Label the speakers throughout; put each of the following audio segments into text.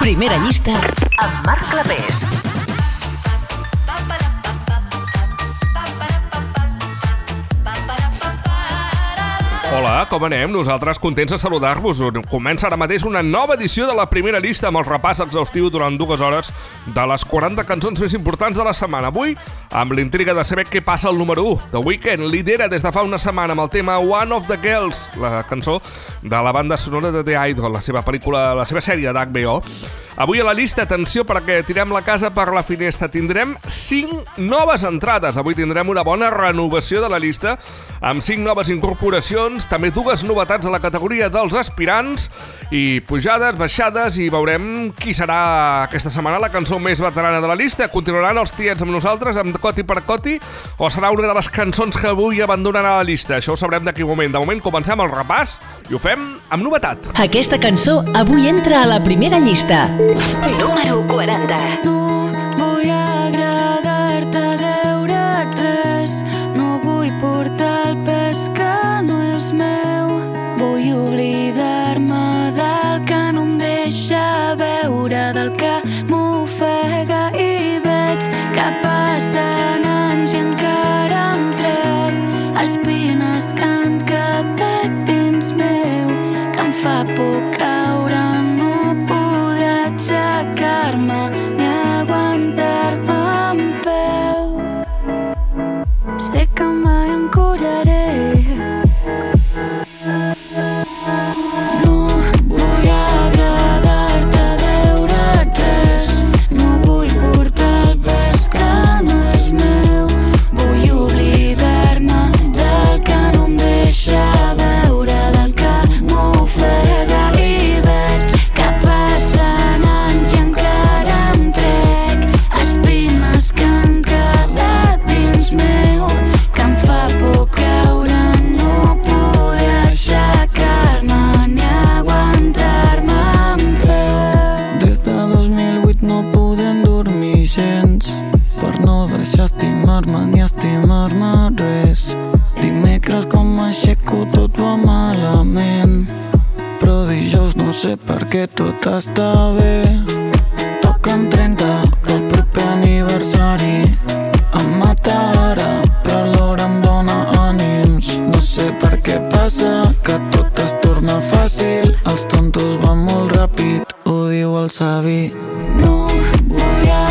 Speaker 1: Primera llista amb Marc Clapés.
Speaker 2: Hola, com anem? Nosaltres contents de saludar-vos. Comença ara mateix una nova edició de la primera llista amb el repàs exhaustiu durant dues hores de les 40 cançons més importants de la setmana. Avui, amb l'intriga de saber què passa al número 1. The Weeknd lidera des de fa una setmana amb el tema One of the Girls, la cançó de la banda sonora de The Idol, la seva pel·lícula, la seva sèrie d'HBO. Avui a la llista, atenció perquè tirem la casa per la finestra. Tindrem 5 noves entrades. Avui tindrem una bona renovació de la llista amb 5 noves incorporacions, també dues novetats a la categoria dels aspirants i pujades, baixades i veurem qui serà aquesta setmana la cançó més veterana de la llista. Continuaran els tiets amb nosaltres, amb coti per coti, o serà una de les cançons que avui abandonarà la llista? Això ho sabrem d'aquí un moment. De moment comencem el repàs i ho fem amb novetat.
Speaker 1: Aquesta cançó avui entra a la primera llista. Número 40.
Speaker 3: No vull agradar-te, deure't res. Que
Speaker 4: Dimecres com m'aixeco tot va malament però dijous no sé per què tot està bé. Toquen 30 pel proper aniversari em mata ara però alhora em dóna ànims. No sé per què passa que tot es torna fàcil els tontos van molt ràpid ho diu el savi.
Speaker 3: No vull agradar-te,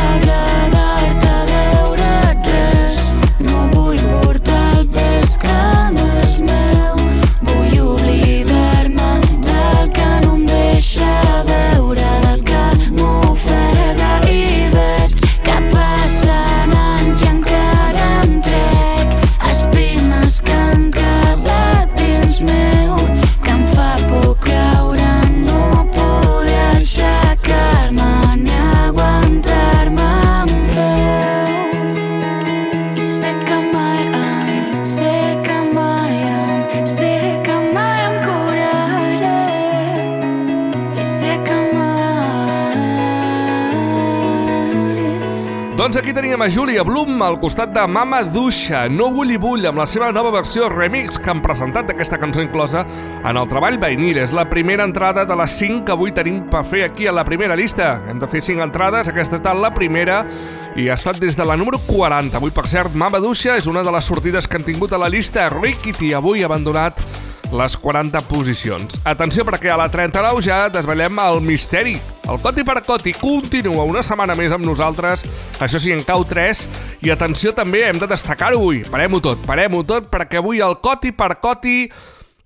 Speaker 2: Teníem a Júlia Blum al costat de Mama Dusha, No Vull i Vull, amb la seva nova versió remix que han presentat d'aquesta cançó inclosa en el treball Vainir. És la primera entrada de les 5 que avui tenim per fer aquí a la primera llista. Hem de fer 5 entrades, aquesta ha estat la primera i ha estat des de la número 40. Avui, per cert, Mama Dusha és una de les sortides que han tingut a la llista. Rikiti, avui abandonat les 40 posicions. Atenció perquè a la 39 ja desvelem el misteri. El Coti per Coti continua una setmana més amb nosaltres, això sí, en cau 3, i atenció també, hem de destacar-ho avui. Parem-ho tot, parem-ho tot, perquè avui el Coti per Coti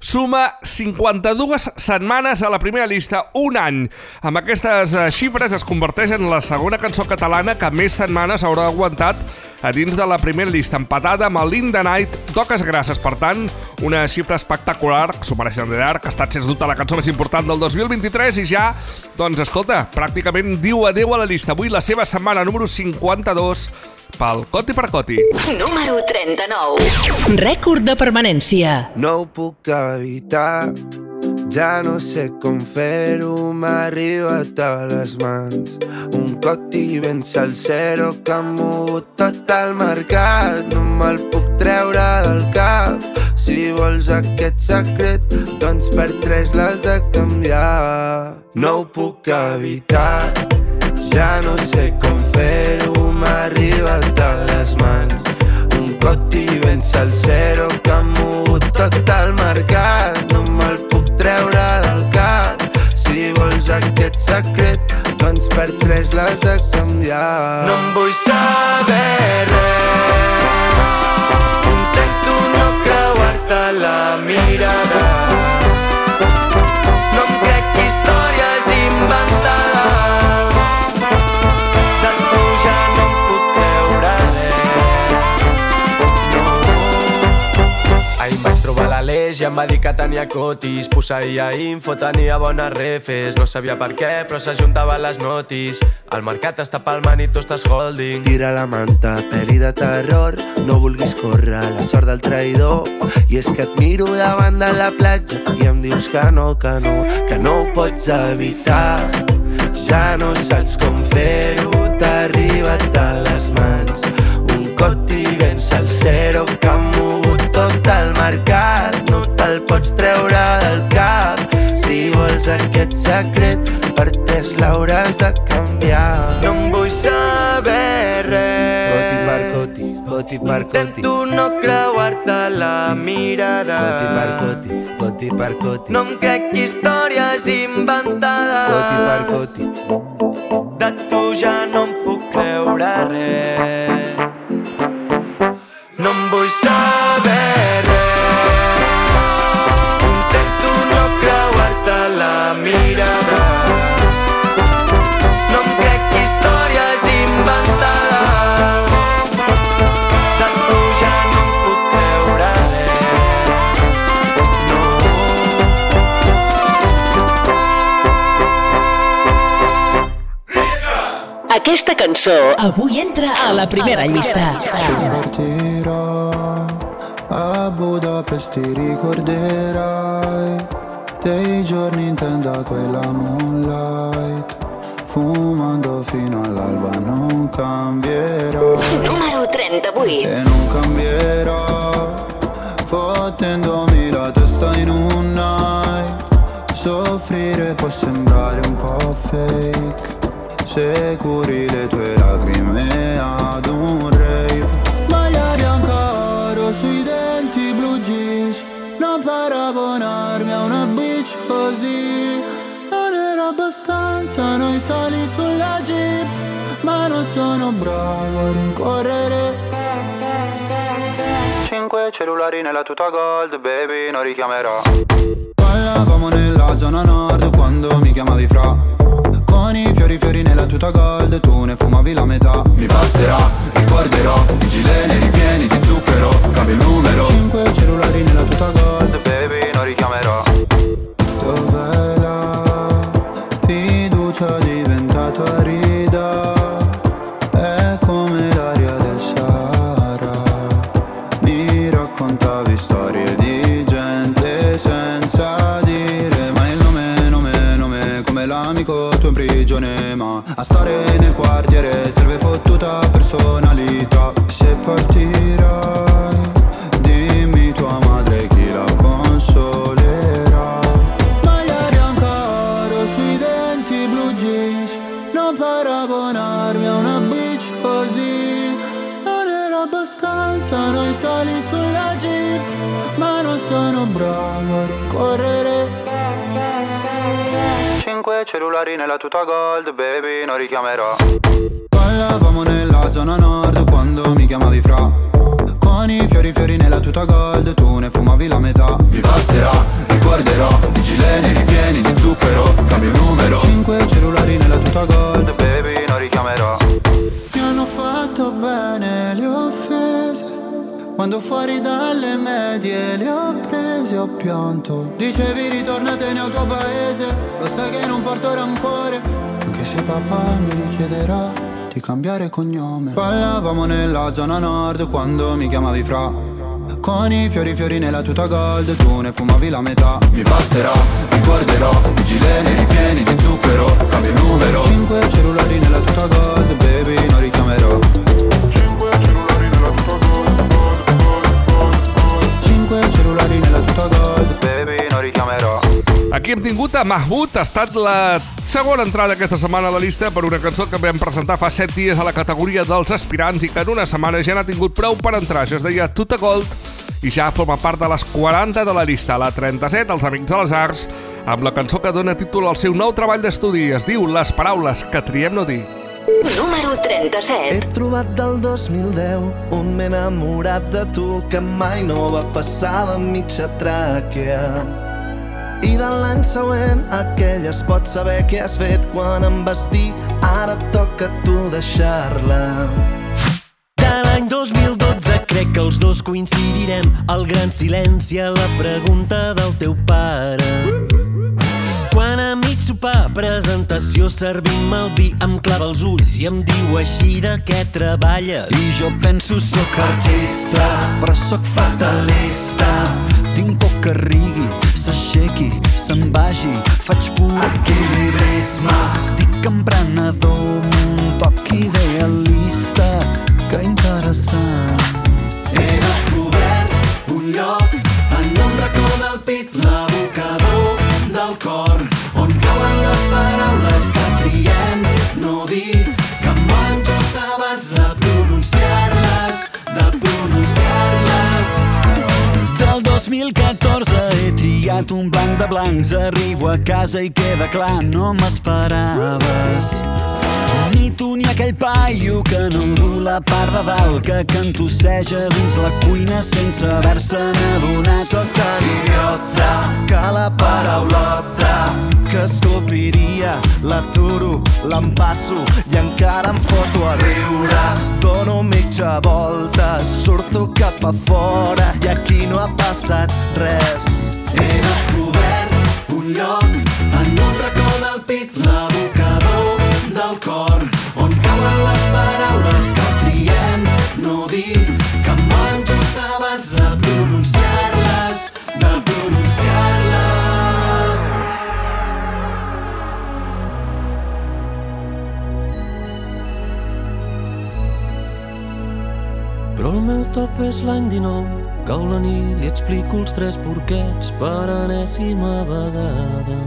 Speaker 2: suma 52 setmanes a la primera llista, un any. Amb aquestes eh, xifres es converteix en la segona cançó catalana que més setmanes haurà aguantat a dins de la primera llista, empatada amb el In the Night, Toques Grasses. Per tant, una xifra espectacular, que s'ho mereixen de llarg, que ha estat, sens dubte, la cançó més important del 2023 i ja, doncs, escolta, pràcticament diu adeu a la llista. Avui la seva setmana número 52 pel Coti per Coti.
Speaker 1: Número 39. Rècord de permanència.
Speaker 5: No ho puc evitar ja no sé com fer-ho, m'ha arribat a les mans. Un coti ben salsero que ha mogut tot el mercat. No me'l puc treure del cap. Si vols aquest secret, doncs per tres l'has de canviar. no ho puc evitar. Ja no sé com fer-ho, m'ha arribat a les mans. Un coti ben salsero que ha mogut tot el mercat. No me'l puc treure del cap. Si vols aquest secret, doncs per tres l'has de canviar. No em vull saber res. Intento no creuar-te la mirada.
Speaker 6: l'Aleix i em va dir que tenia cotis. Posseïa info, tenia bones refes. No sabia per què, però s'ajuntaven les notis. El mercat està palmant i tu estàs holding.
Speaker 5: Tira la manta, pel·li de terror. No vulguis córrer la sort del traïdor. I és que et miro davant de la platja I em dius que no, que no Que no ho pots evitar. Ja no saps com fer-ho. T'ha arribat a les mans Un coti ben salsero Que ha mogut tot el mercat te'l pots treure del cap. Si vols aquest secret Per tres l'hauràs de canviar. No em vull saber res. Coti per coti, coti per coti Intento no creuar-te la mirada. Coti per coti, coti per coti No em crec històries inventades. Coti per coti De tu ja no em puc creure res. No em vull saber res
Speaker 1: Aquesta cançó. Avui entra a la primera llista.
Speaker 4: A Budapest ti ricorderai. Dei giorni in tenda quella moonlight. Fumando fino all'alba non cambierò
Speaker 1: Número 38.
Speaker 4: e non cambierò fottendomi la testa in un night. Soffrire può sembrare un po' fake se curi le tue lacrime ad un rave. Maglia bianca oro sui denti blu jeans. Non paragonarmi a una bitch così. Non era abbastanza noi sali sulla jeep. Ma non sono bravo a rincorrere. Cinque cellulari nella tuta gold, baby, non richiamerò. Ballavamo nella zona nord quando mi chiamavi fra i fiori nella tuta gold, tu ne fumavi la metà. Mi passerà, ricorderò, i gileni ripieni di zucchero, cambio il numero. Cinque cellulari nella tuta gold, baby, non richiamerò. Dov'è nella tuta gold, baby, non richiamerò. Ballavamo nella zona nord quando mi chiamavi fra. Con i fiori fiori nella tuta gold, tu ne fumavi la metà. Mi passerà, ricorderò, i gileni ripieni di zucchero, cambio il numero. Cinque cellulari nella tuta gold, baby, non richiamerò. Mi hanno fatto bene le offese quando fuori dalle medie le ho prese ho pianto. Dicevi ritornatene al tuo paese. Lo sai che non porto rancore. Anche se papà mi richiederà di cambiare cognome. Ballavamo nella zona nord quando mi chiamavi fra. Con i fiori fiori nella tuta gold Tu ne fumavi la metà. Mi passerà, ricorderò I gileni ripieni di zucchero. Cambio il numero. Cinque cellulari nella tuta gold Baby non richiamerò cellulari nella tuta gold Baby non richiamerò
Speaker 2: Aquí hem tingut Sulta Mahmoud ha estat la segona entrada aquesta setmana a la llista per una cançó que vam presentar fa 7 dies a la categoria dels aspirants i que en una setmana ja n'ha tingut prou per entrar. Ja es deia Tuta Gold i ja forma part de les 40 de la llista. La 37, Els Amics de les Arts, amb la cançó que dona títol al seu nou treball d'estudi. Es diu Les paraules que triem no dir.
Speaker 1: Número
Speaker 7: He
Speaker 1: 37.
Speaker 7: trobat del 2010 un m'he enamorat de tu que mai no va passar de mitja tràquea. I de l'any següent aquell es pot saber què has fet quan em vas dir ara toca tu deixar-la.
Speaker 8: De l'any 2012 crec que els dos coincidirem El gran silenci a la pregunta del teu pare quan a mig sopar, presentació, servim el vi, em clava els ulls i em diu així de què treballes.
Speaker 9: I jo penso sóc artista, però sóc fatalista. Tinc por que rigui, s'aixequi, se'n vagi. Faig pur equilibrisme. Dic emprenedor, un toc idealista. Que interessant.
Speaker 7: He descobert un lloc en un racó del pit, l'abocador
Speaker 9: triat un blanc de blancs Arribo a casa i queda clar, no m'esperaves Ni tu ni aquell paio que no du la part de dalt Que cantosseja dins la cuina sense haver-se'n adonat
Speaker 7: Sóc tan idiota que la paraulota que escopiria l'aturo, l'empasso i encara em foto a riure. Dono mitja volta, surto cap a fora i aquí no ha passat res. He descobert un lloc en un racó del del cor, on cauen les paraules no dir, que em just abans de pronunciar-les, de pronunciar-les.
Speaker 8: Però el meu top és l'any 19, cau la nit i explico els tres porquets per enèsima vegada.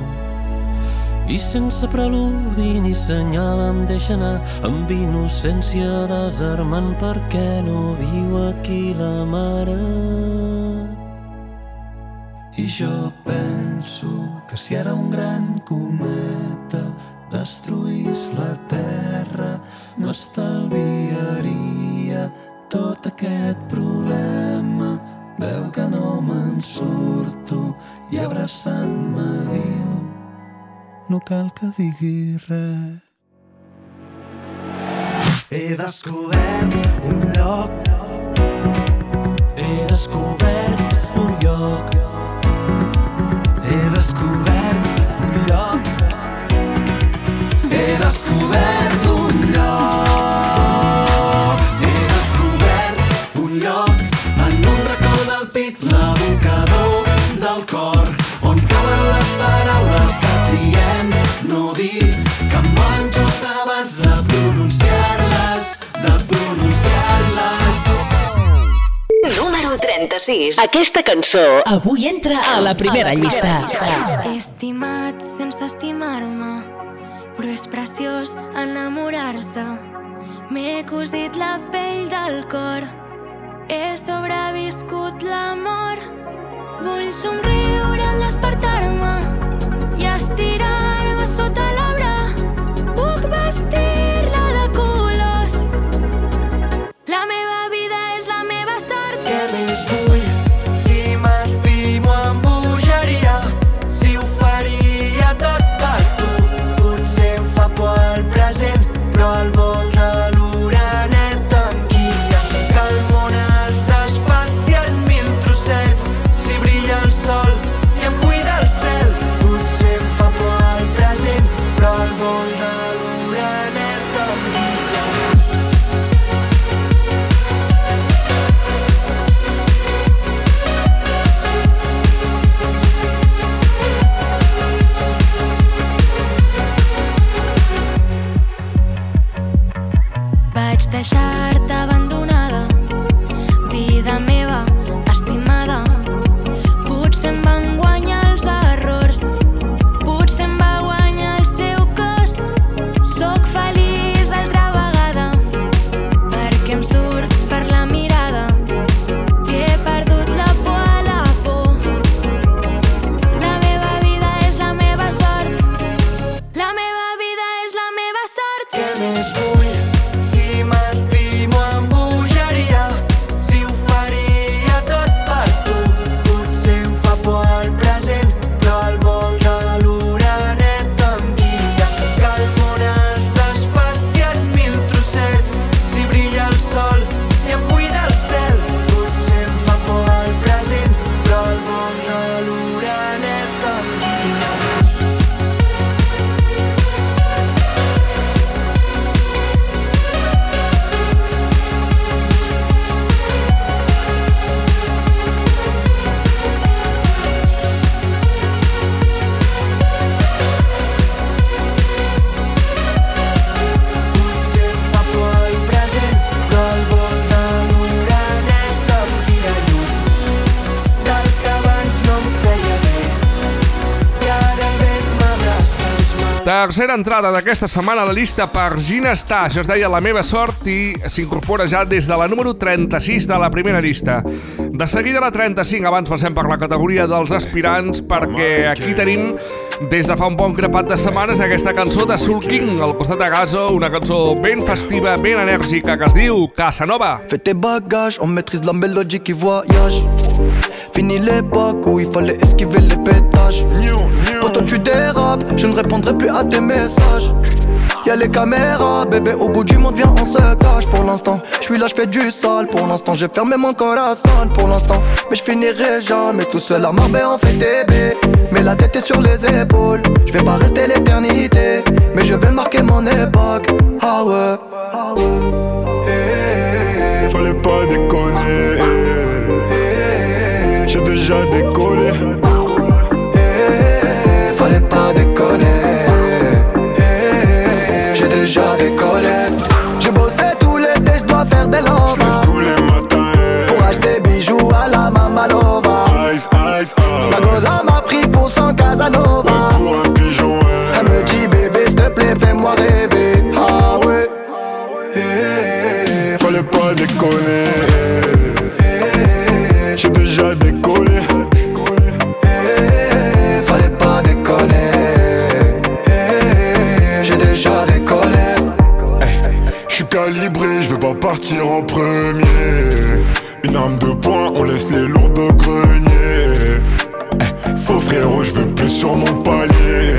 Speaker 8: I sense preludi ni senyal em deixa anar amb innocència desarmant perquè no viu aquí la mare.
Speaker 9: I jo penso que si ara un gran cometa destruís la Terra m'estalviaria tot aquest problema. Veu que no me'n surto i abraçant-me diu no cal que digui res.
Speaker 7: He descobert un lloc
Speaker 8: He descobert un lloc
Speaker 1: 36.
Speaker 10: Aquesta cançó
Speaker 1: Avui entra a la primera llista.
Speaker 11: He estimat sense estimar-me, però és preciós enamorar-se. M'he cosit la pell del cor, he sobreviscut l'amor. Vull somriure al despertar-me i estirar-me sota l'arbre. Puc vestir-la
Speaker 2: Tercera entrada d'aquesta setmana a la llista per Gina. Això es deia La meva sort i s'incorpora ja des de la número 36 de la primera llista. De seguida la 35, abans passem per la categoria dels aspirants perquè aquí tenim des de fa un bon grapat de setmanes aquesta cançó de Soul King al costat de Gazo, una cançó ben festiva, ben enèrgica que es diu Casanova.
Speaker 11: Fais tes bagages, on maîtrise la mélodie qui voyage. Fini l'époque où il fallait esquiver les pétages. Quand tu dérapes, je ne répondrai plus à tes messages. Y'a les caméras, bébé, au bout du monde, viens, on se cache pour l'instant. Je suis là, je fais du sale pour l'instant. J'ai fermé mon corazon pour l'instant. Mais je finirai jamais tout seul à Marbella, on fait TB. Mais la tête est sur les épaules. Je vais pas rester l'éternité, mais je vais marquer mon époque. Ah ouais.
Speaker 12: Fallait pas déconner. J'ai déjà décollé.
Speaker 11: Fallait pas déconner. Eh, J'ai déjà décollé. J'ai bossé tout l'été, je dois faire des lovas.
Speaker 12: Tous les matins. eh.
Speaker 11: Pour acheter bijoux à la Mamalova.
Speaker 12: Ice, ice,
Speaker 11: La
Speaker 12: ah.
Speaker 11: goza m'a pris pour son Casanova.
Speaker 12: Pour partir en premier. Une arme de poing, on laisse les lourds de grenier. Eh, Faux frérot, je veux plus sur mon palier.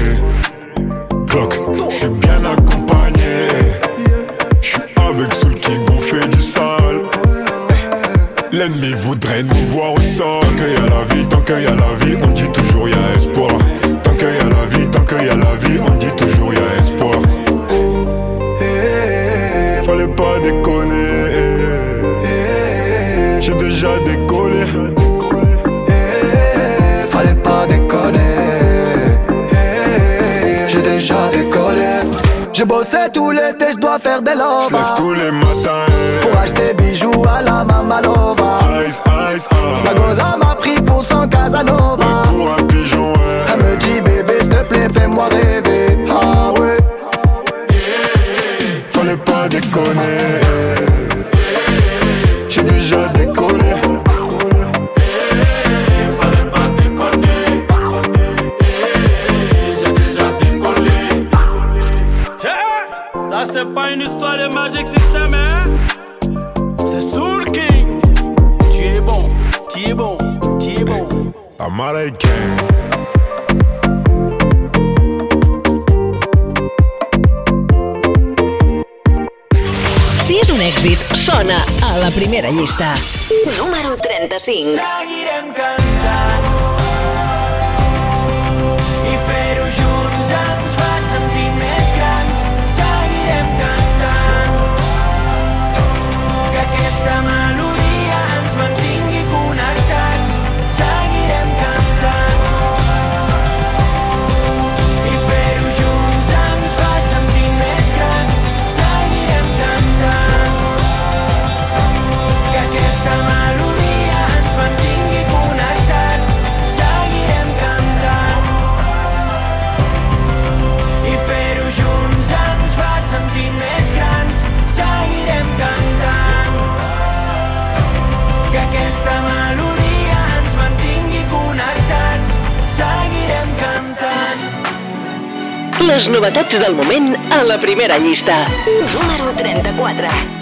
Speaker 13: Primera llista. Número 35.
Speaker 1: Seguirem cantant
Speaker 13: Les novetats del moment a la primera llista. Número 34.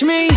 Speaker 1: Dance. Watch me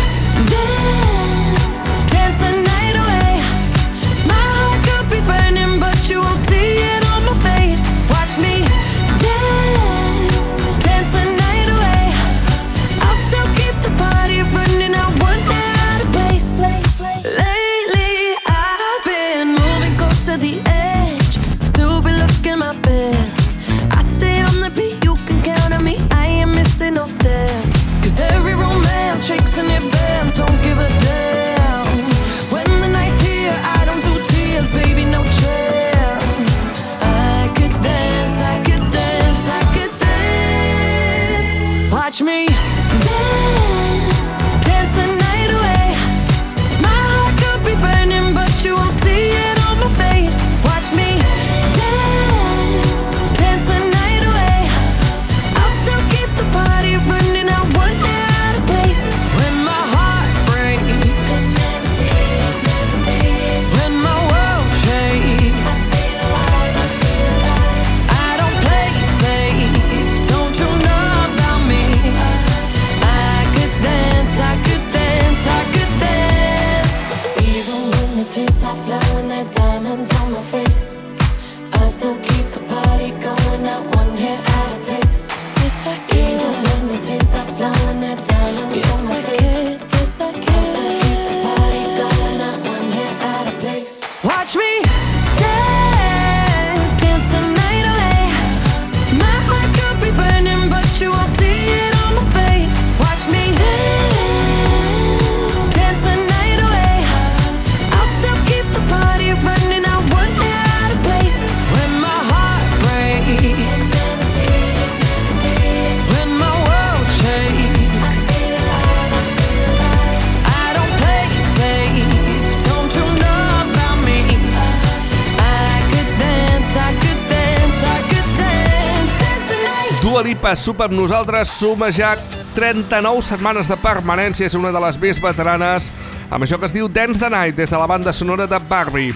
Speaker 14: a
Speaker 2: Sup amb nosaltres suma ja 39 setmanes de permanència, és una de les més veteranes, amb això que es diu Dance the Night, des de la banda sonora de Barbie.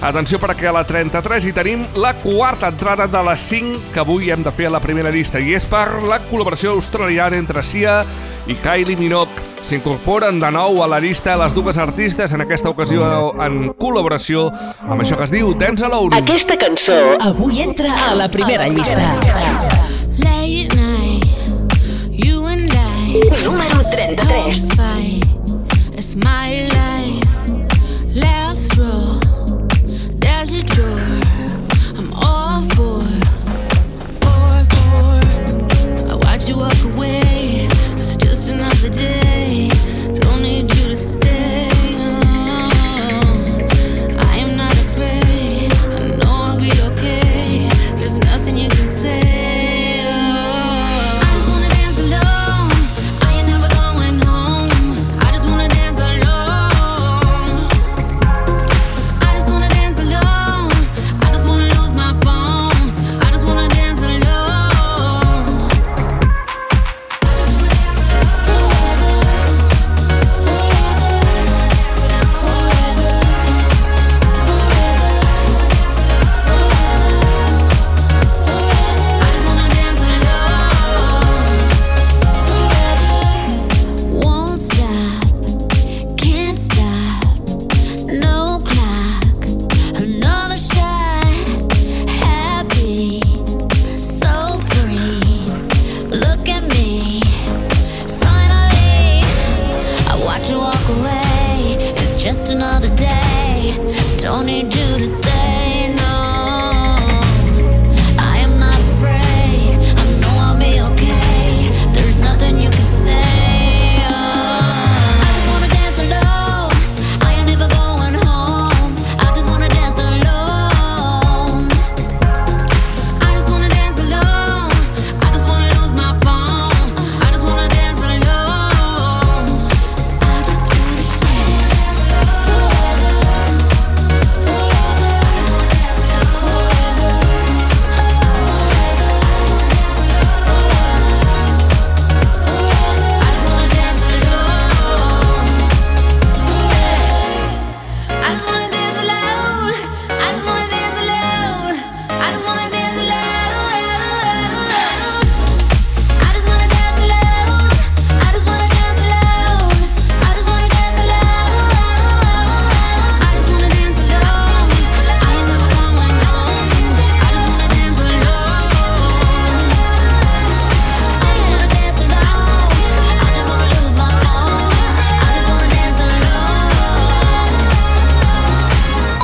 Speaker 2: Atenció perquè a la 33 hi tenim la quarta entrada de les 5 que avui hem de fer a la primera llista i és per la col·laboració australiana entre Sia i Kylie Minogue. S'incorporen de nou a la llista les dues artistes, en aquesta ocasió en col·laboració amb això que es diu Dance Alone.
Speaker 1: Aquesta cançó avui entra a la primera llista.
Speaker 15: A la primera llista. Late night, you and I. Número 33.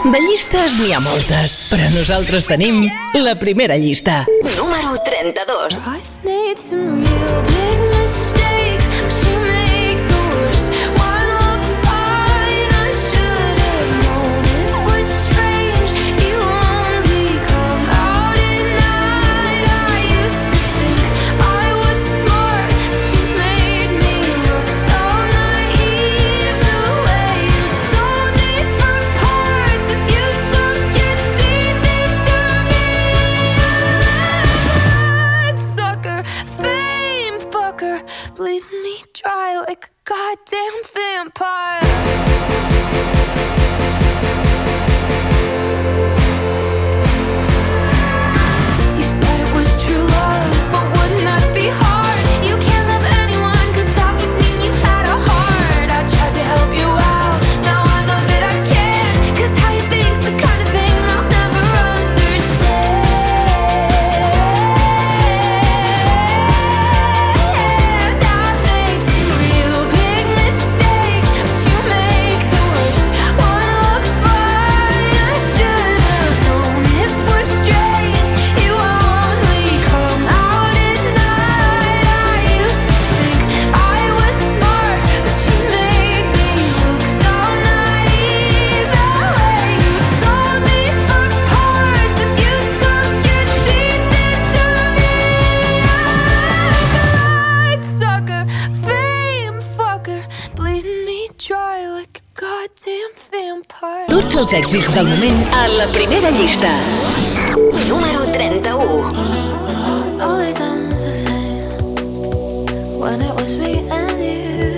Speaker 15: De
Speaker 1: llistes n'hi ha moltes, però nosaltres tenim la primera llista. Número 32.
Speaker 16: I've made some real big mistakes damn
Speaker 1: Tots els èxits del moment a la primera llista. Número 31.
Speaker 16: Always ends the same When it was me and you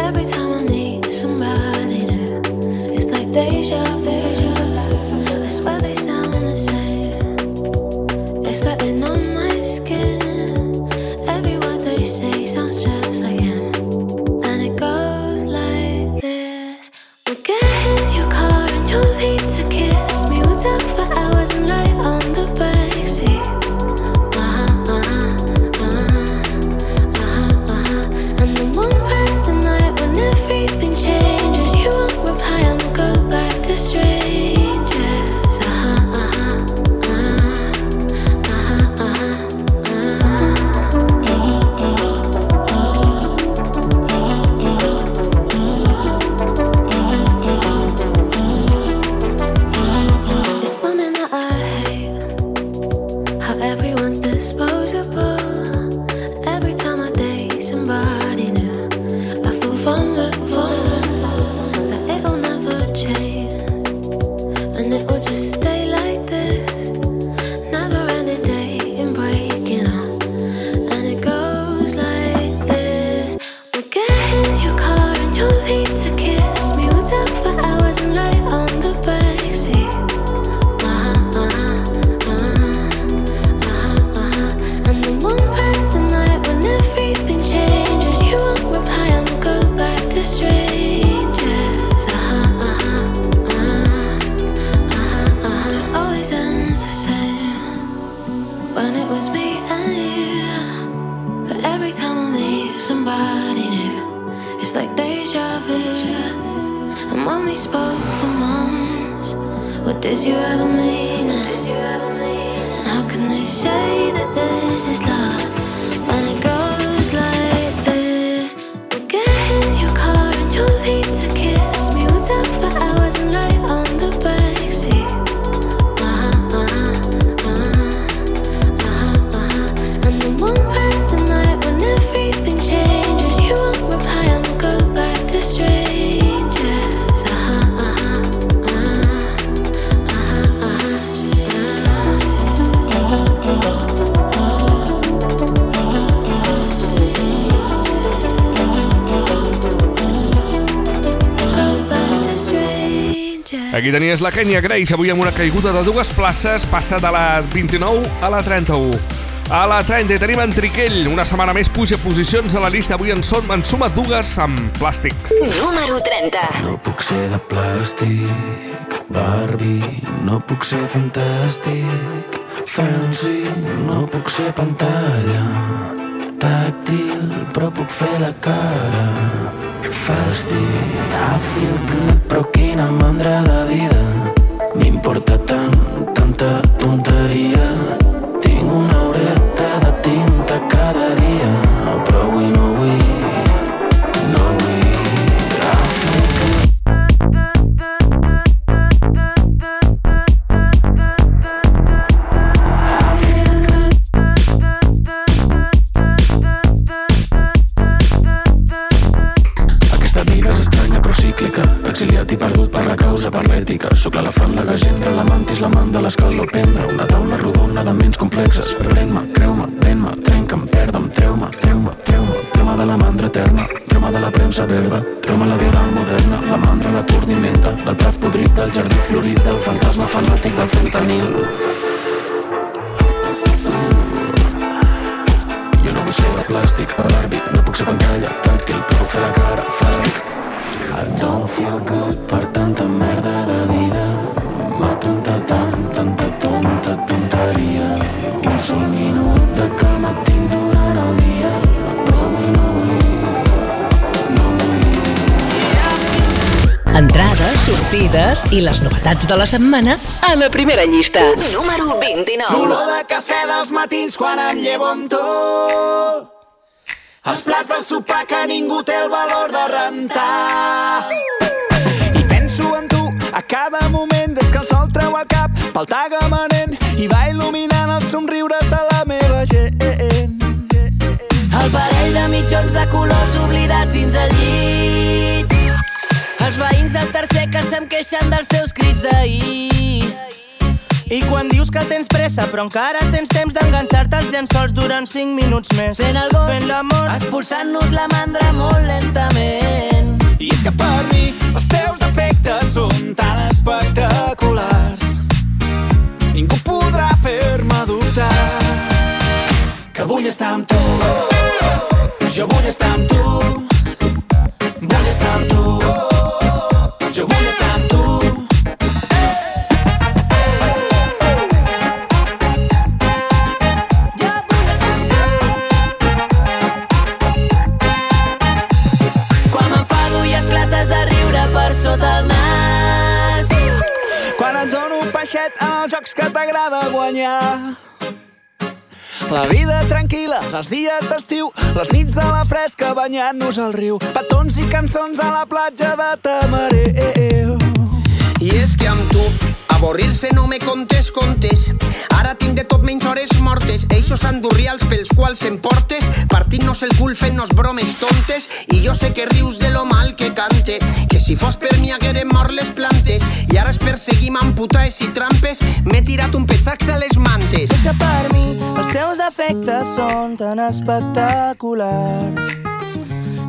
Speaker 16: Every time I need somebody new It's like deja vu Mommy spoke for months. What did you ever mean? Did you ever mean? How can they say that this is love when it goes?
Speaker 2: Aquí tenies la Kenya Grace, avui amb una caiguda de dues places, passa de la 29 a la 31. A la 30 tenim en Triquell, una setmana més puja posicions a la llista, avui en, som, en suma dues amb plàstic.
Speaker 1: Número 30.
Speaker 17: No puc ser de plàstic, Barbie, no puc ser fantàstic, fancy, no puc ser pantalla, tàctil, però puc fer la cara Fàstic, I feel good, però quina mandra de vida. M'importa tant, tanta tonteria. Tinc una horeta de tinta cada dia.
Speaker 1: Sortides i les novetats de la setmana a la primera llista. Número 29.
Speaker 18: L'olor de cafè dels matins quan em llevo amb tu. Els plats del sopar que ningú té el valor de rentar. I penso en tu a cada moment des que el sol treu el cap pel tagamanent i va il·luminant els somriures de la meva gent.
Speaker 3: El parell de mitjons de colors oblidats dins el llit. Se'm queixen dels seus crits d'ahir.
Speaker 18: I quan dius que tens pressa però encara tens temps d'enganxar-te als llençols durant 5 minuts més.
Speaker 3: Fent el gos,
Speaker 18: Fent l'amor.
Speaker 3: expulsant-nos la mandra molt lentament.
Speaker 18: I és que per mi els teus defectes són tan espectaculars Ningú podrà fer-me dubtar Que vull estar amb tu Jo vull estar amb tu Vull estar amb tu Jo vull estar tu
Speaker 3: sota el nas.
Speaker 18: Quan et dono un peixet els jocs que t'agrada guanyar la vida tranquil·la, els dies d'estiu, les nits a la fresca banyant-nos al riu, petons i cançons a la platja de Tamareu.
Speaker 19: I és que amb tu, avorrir-se no me contes contes. Ara tinc de tot menys hores mortes. Eixos andurrials pels quals em portes, partint-nos el cul fent-nos bromes tontes. I jo sé que rius de lo mal que cante, que si fos per mi haguérem mort les plantes. I ara es perseguim amb putaes i trampes, m'he tirat un petxax a les mantes.
Speaker 18: És que per mi els teus defectes són tan espectaculars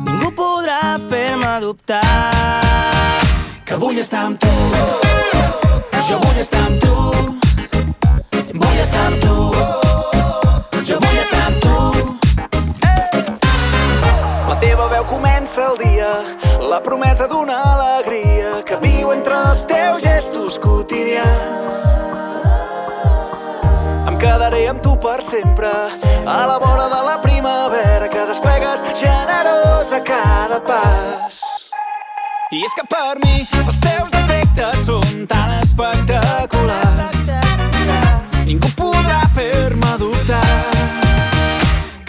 Speaker 18: Ningú podrà fer-me dubtar Que vull estar amb tu Jo vull estar amb tu. Vull estar amb tu. Jo vull estar amb tu. La teva veu comença el dia La promesa d'una alegria Que viu entre els teus gestos quotidians. Em quedaré amb tu per sempre a la vora de la primavera que desplegues generós a cada pas. I és que per mi els teus defectes són tan espectaculars. Ningú podrà fer-me dubtar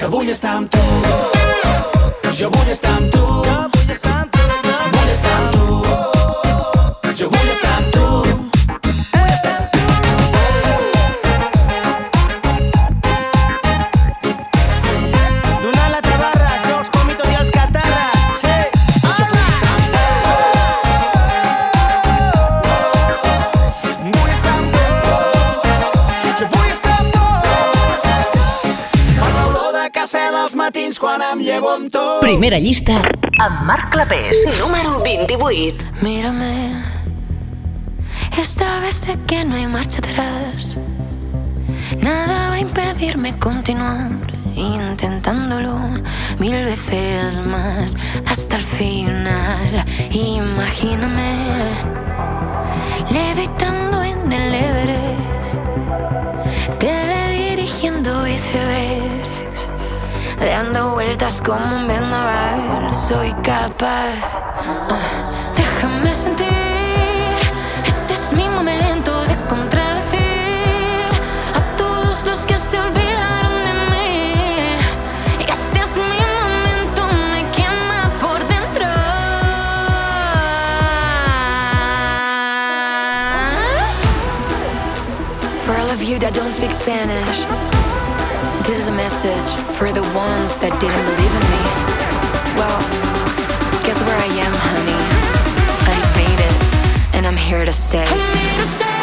Speaker 18: Que vull estar amb tu. Jo vull estar amb tu. Vull estar amb tu. Jo vull estar amb tu matins quan em llevo amb tu.
Speaker 1: Primera llista amb Marc Clapés. Número 28.
Speaker 16: Mírame, esta vez sé que no hay marcha atrás. Nada va a impedirme continuar intentándolo mil veces más hasta el final. Imagíname levitando en el Everest, teledirigiendo icebergs, dando vueltas como un vendaval. Soy capaz, uh, déjame sentir. Este es mi momento
Speaker 20: de contradecir a todos los que se olvidaron de mí. Este es mi
Speaker 21: momento, me quema por dentro.
Speaker 20: For all of you that don't speak Spanish this is a message for the ones that didn't believe in me. Well, guess where I am, honey? I made it, and I'm here to stay.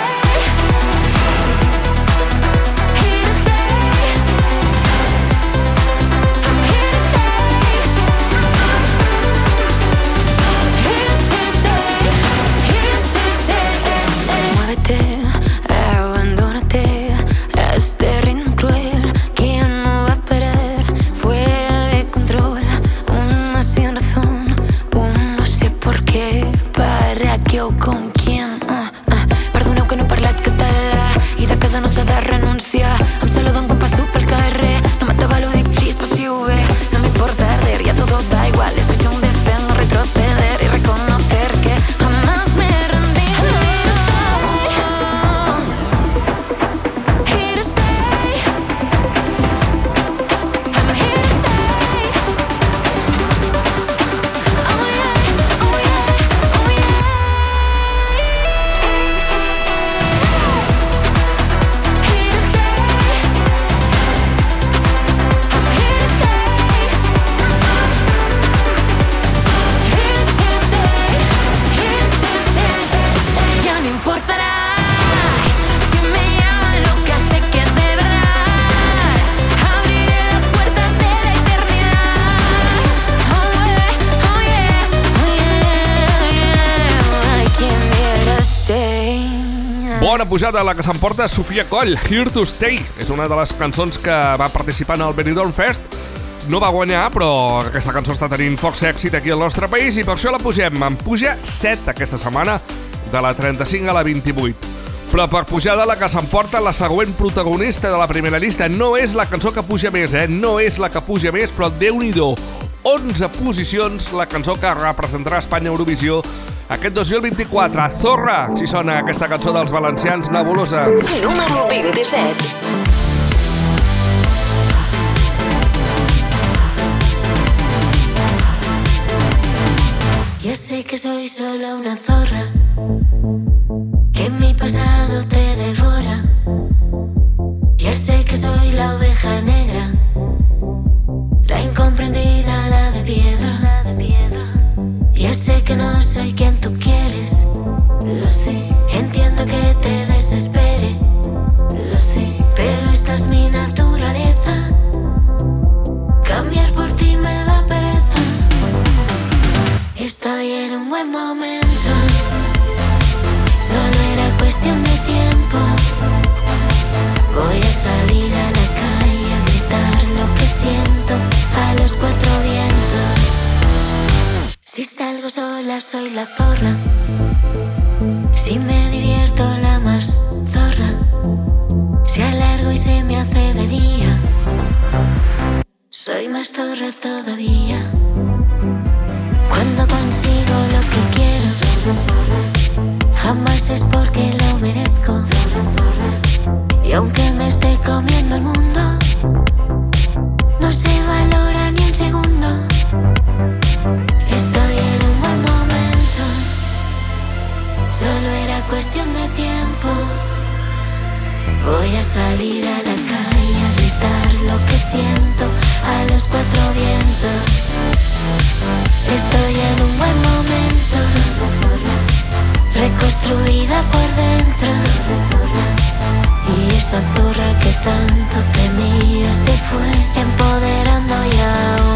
Speaker 2: Pujada la que s'emporta Sofia Coll, Here to Stay. És una de les cançons que va participar en el Benidorm Fest. No va guanyar, però aquesta cançó està tenint foc èxit aquí al nostre país i per això la pugem. En puja 7 aquesta setmana, de la 35 a la 28. Però per de la que s'emporta la següent protagonista de la primera llista no és la cançó que puja més, eh? No és la que puja més, però déu nhi 11 posicions la cançó que representarà Espanya Eurovisió aquest 2024. Zorra, si sona aquesta cançó dels valencians, nebulosa.
Speaker 1: Número 27.
Speaker 22: Ya sé que soy solo una zorra, que mi pasado te devora. Ya sé que soy la oveja negra, la incomprendida, sé que no soy quien tú quieres, lo sé. Entiendo que te desespere, lo sé. Pero esta es mi naturaleza. Cambiar por ti me da pereza. Estoy en un buen momento. Salgo sola soy la zorra. Si me divierto la más zorra. Si alargo y se me hace de día. Soy más zorra todavía. Cuando consigo lo que quiero, jamás es porque lo merezco. Y aunque me esté comiendo el mundo, cuestión de tiempo. Voy a salir a la calle a gritar lo que siento a los cuatro vientos. Estoy en un buen momento, reconstruida por dentro. Y esa zorra que tanto temía se fue empoderando y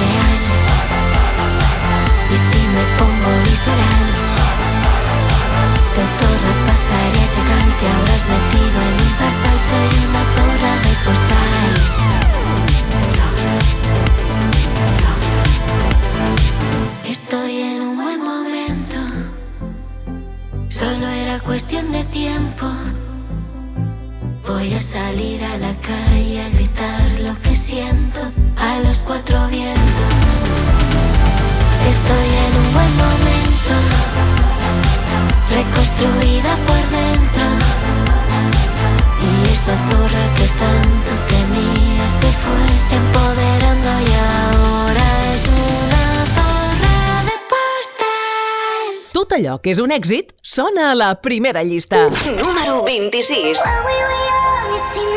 Speaker 22: real. Y si me pongo visceral, de zorro pasaría chocante. Habrás metido en un zarzal, soy una
Speaker 1: allò que és un èxit sona a la primera llista. Número 26.
Speaker 21: Remember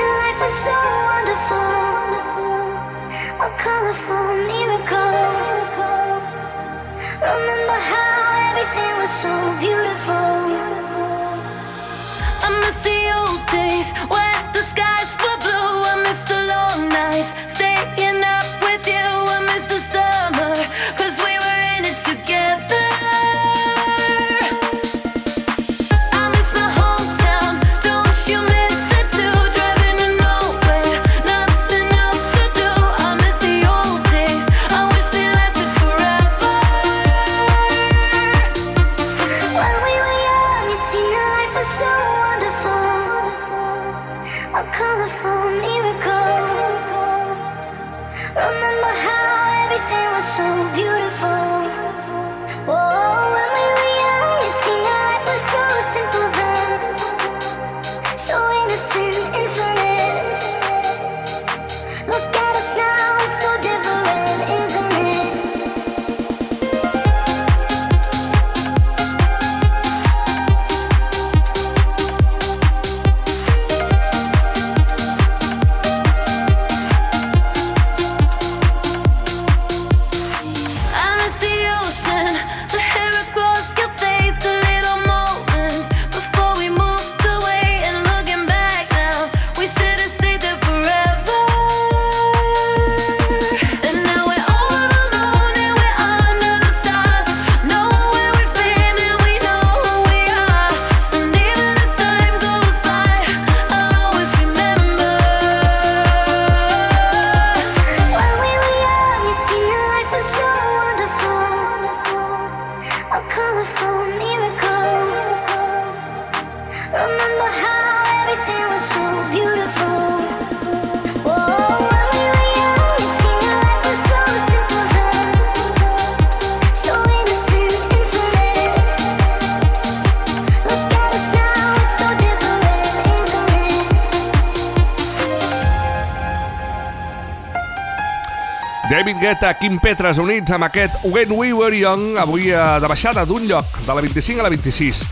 Speaker 2: Guetta, Kim Petras units amb aquest When We Were Young, avui eh, de baixada d'un lloc, de la 25 a la 26.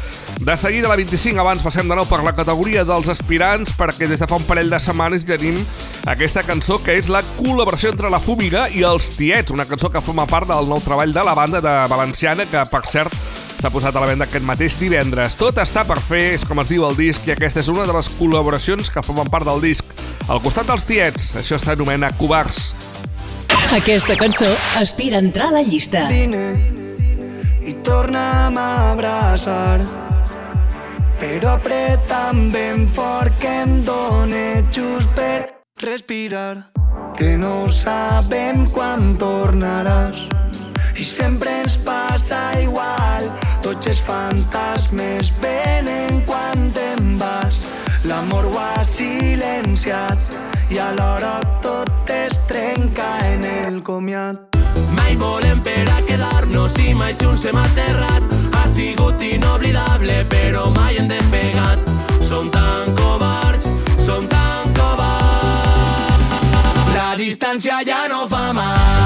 Speaker 2: De seguida a la 25, abans passem de nou per la categoria dels aspirants, perquè des de fa un parell de setmanes tenim aquesta cançó que és la col·laboració entre la Fúmiga i els Tiets, una cançó que forma part del nou treball de la banda de Valenciana, que per cert s'ha posat a la venda aquest mateix divendres. Tot està per fer, és com es diu el disc, i aquesta és una de les col·laboracions que formen part del disc. Al costat dels Tiets, això s'anomena Covards.
Speaker 1: Aquesta cançó aspira a entrar a la llista.
Speaker 11: Vine i torna'm a abraçar però apreta'm ben fort que em dóna just per respirar que no sabem quan tornaràs i sempre ens passa igual tots els fantasmes venen quan te'n vas l'amor ho ha silenciat i alhora tot es trenca en el comiat
Speaker 6: Mai volem per a quedar-nos i mai junts hem aterrat. Ha sigut inoblidable, però mai hem despegat. Som tan covards, som tan covards.
Speaker 11: La distància ja no fa mal,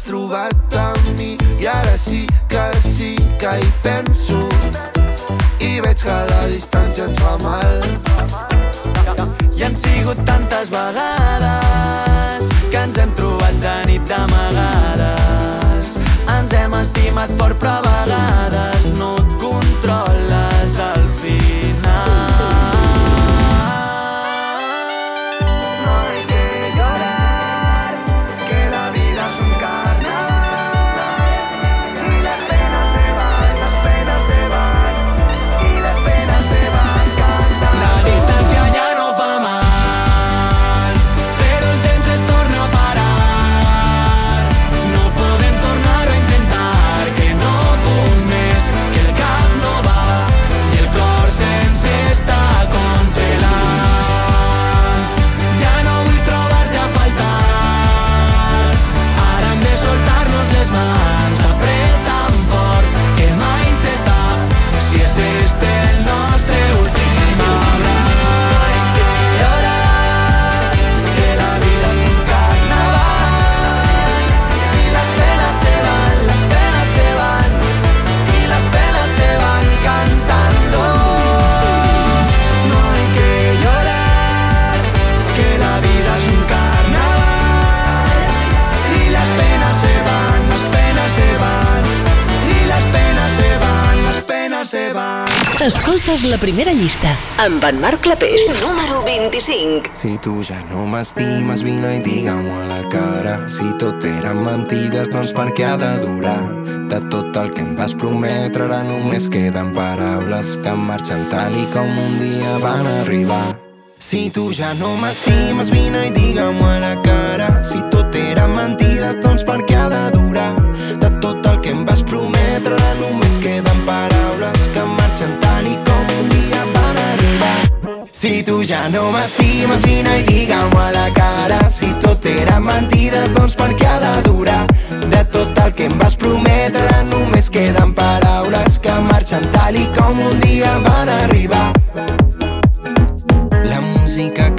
Speaker 5: m'has trobat a mi i ara sí que sí que hi penso i veig que la distància ens fa mal.
Speaker 11: I han sigut tantes vegades que ens hem trobat de nit d'amagades. Ens hem estimat fort però a vegades no
Speaker 13: Escoltes la primera llista amb en Marc Clapés. Número 25.
Speaker 23: Si tu ja no m'estimes, vine i digue-m'ho a la cara. Si tot eren mentides, doncs per què ha de durar? De tot el que em vas prometre, ara només queden paraules que marxen tal i com un dia van arribar. Si tu ja no m'estimes, vine i digue-m'ho a la cara. Si tot era mentida, doncs per Si tu ja no m'estimes, vine i digue-m'ho a la cara. Si tot era mentida, doncs per què ha de durar? De tot el que em vas prometre, només queden paraules que marxen tal i com un dia van arribar. La música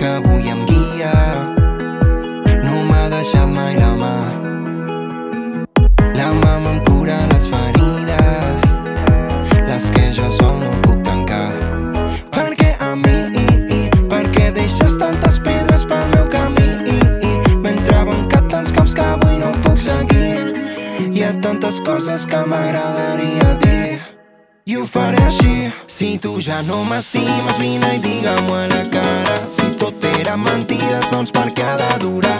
Speaker 23: Si tu ja no m'estimes, vine i digue-m'ho a la cara. Si tot era mentida, doncs per què ha de durar?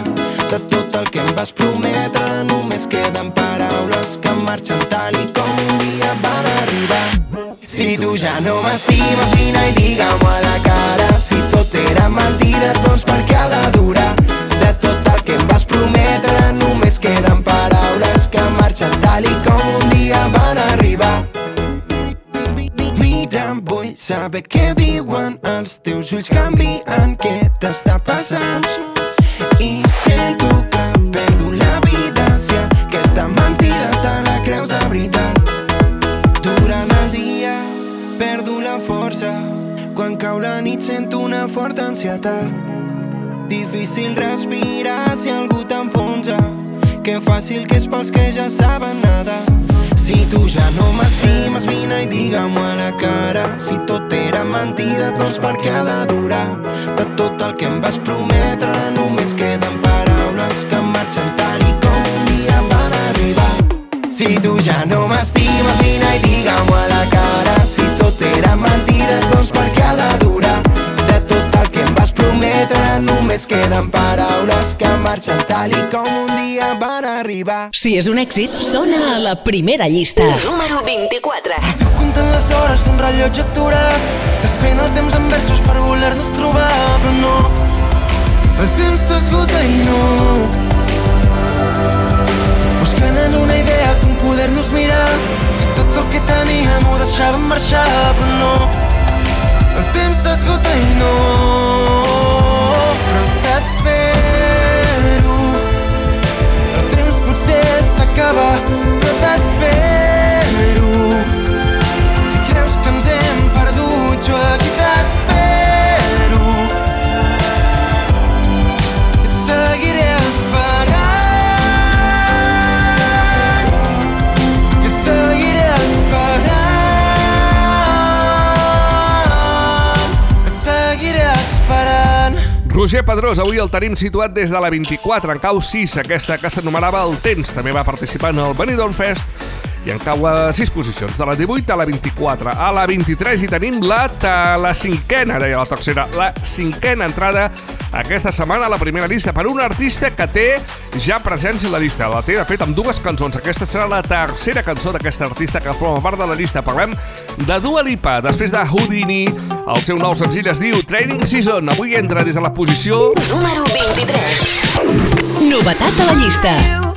Speaker 23: De tot el que em vas prometre, només queden paraules que marxen tal i com un dia van arribar. Si tu ja no m'estimes, vine i digue-m'ho a la cara. Si tot era mentida, doncs per què ha de durar? De tot el que em vas prometre, només queden paraules que marxen tal i com un dia van arribar. Mira, vull saber què diuen els teus ulls canvien, què t'està passant? I sento que perdo la vida si aquesta mentida te la creus de veritat. Durant el dia perdo la força, quan cau la nit sento una forta ansietat. Difícil respirar si algú t'enfonsa, que fàcil que és pels que ja saben nedar. Si tu ja no m'estimes, vine i digue-m'ho a la cara. Si tot era mentida, doncs per què ha de durar? De tot el que em vas prometre, només queden paraules que marxen tal i com un dia van arribar. Si tu ja no m'estimes, vine i digue-m'ho a la cara. Si tot era mentida, doncs per només queden paraules que marxen tal i com un dia van arribar.
Speaker 13: Si és un èxit, sona a la primera llista. Número 24.
Speaker 11: Comptant les hores d'un rellotge aturat Desfent el temps en versos per voler-nos trobar Però no, el temps s'esgota i no Buscant en una idea com poder-nos mirar Que tot el que teníem ho deixàvem marxar Però no, el temps s'esgota i no t'espero. El temps potser s'acaba Però t'espero
Speaker 2: Roger Pedrós, avui el tenim situat des de la 24, en cau 6, aquesta que s'anomenava El Temps. També va participar en el Benidorm Fest i en cau a 6 posicions, de la 18 a la 24. A la 23 hi tenim la, ta, la cinquena, deia la tercera, la cinquena entrada aquesta setmana a la primera llista per un artista que té ja presència a la llista. La té, de fet, amb dues cançons. Aquesta serà la tercera cançó d'aquest artista que forma part de la llista. Parlem de Dua Lipa, després de Houdini. El seu nou senzill es diu Training Season. Avui entra des de la posició...
Speaker 13: Número 23. Novetat a la llista.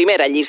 Speaker 1: primera
Speaker 2: allí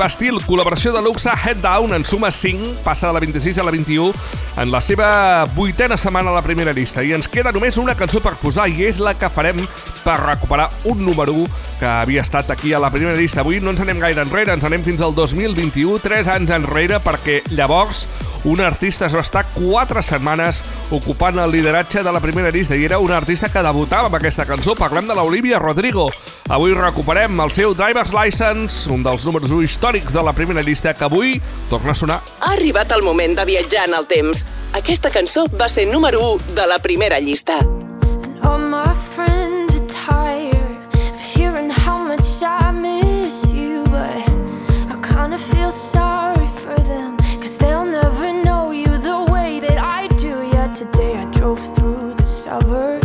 Speaker 2: Bastil, col·laboració de luxe Head Down en suma 5, passa de la 26 a la 21 en la seva vuitena setmana a la primera llista i ens queda només una cançó per posar i és la que farem per recuperar un número 1 que havia estat aquí a la primera llista. Avui no ens anem gaire enrere, ens anem fins al 2021, 3 anys enrere, perquè llavors un artista es va estar 4 setmanes ocupant el lideratge de la primera llista i era un artista que debutava amb aquesta cançó. Parlem de l'Olivia Rodrigo. Avui recuperem el seu Driver's License, un dels números 1 històrics de la primera llista que avui torna a sonar.
Speaker 1: Ha arribat el moment de viatjar en el temps. Aquesta cançó va ser número 1 de la primera llista.
Speaker 24: And all my Today I drove through the suburbs.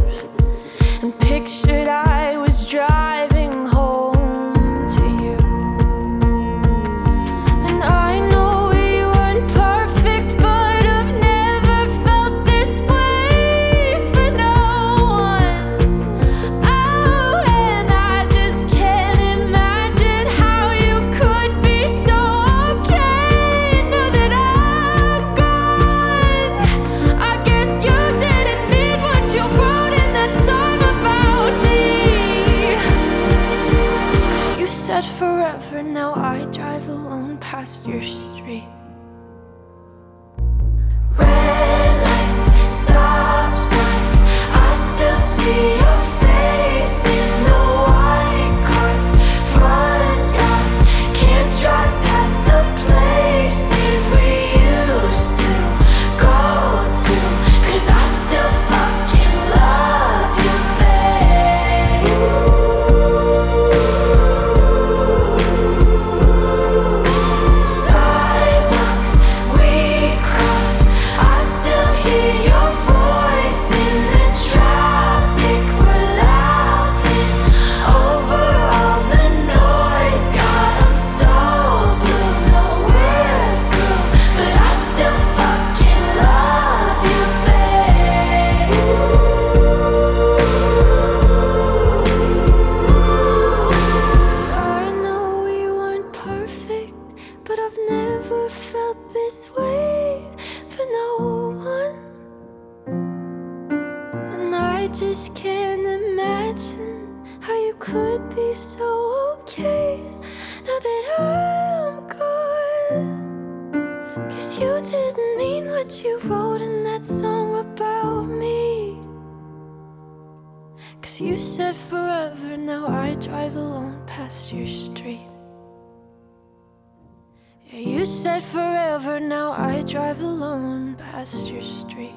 Speaker 24: said forever, now I drive alone past your street.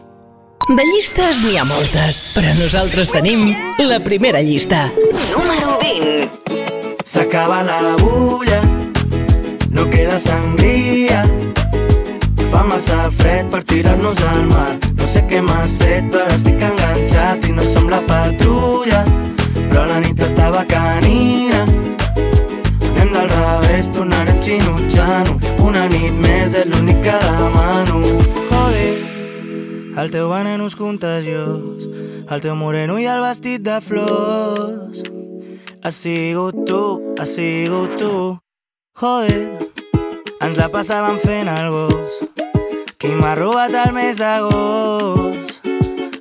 Speaker 1: De llistes n'hi ha moltes, però nosaltres tenim la primera llista. Número 20.
Speaker 23: S'acaba la bulla, no queda sangria, fa massa fred per tirar-nos al mar. No sé què m'has fet, però estic enganxat i no sembla el teu veneno és contagiós, el teu moreno i el vestit de flors. Has sigut tu, has sigut tu, joder, ens la passàvem fent el gos.
Speaker 18: Qui m'ha robat el mes d'agost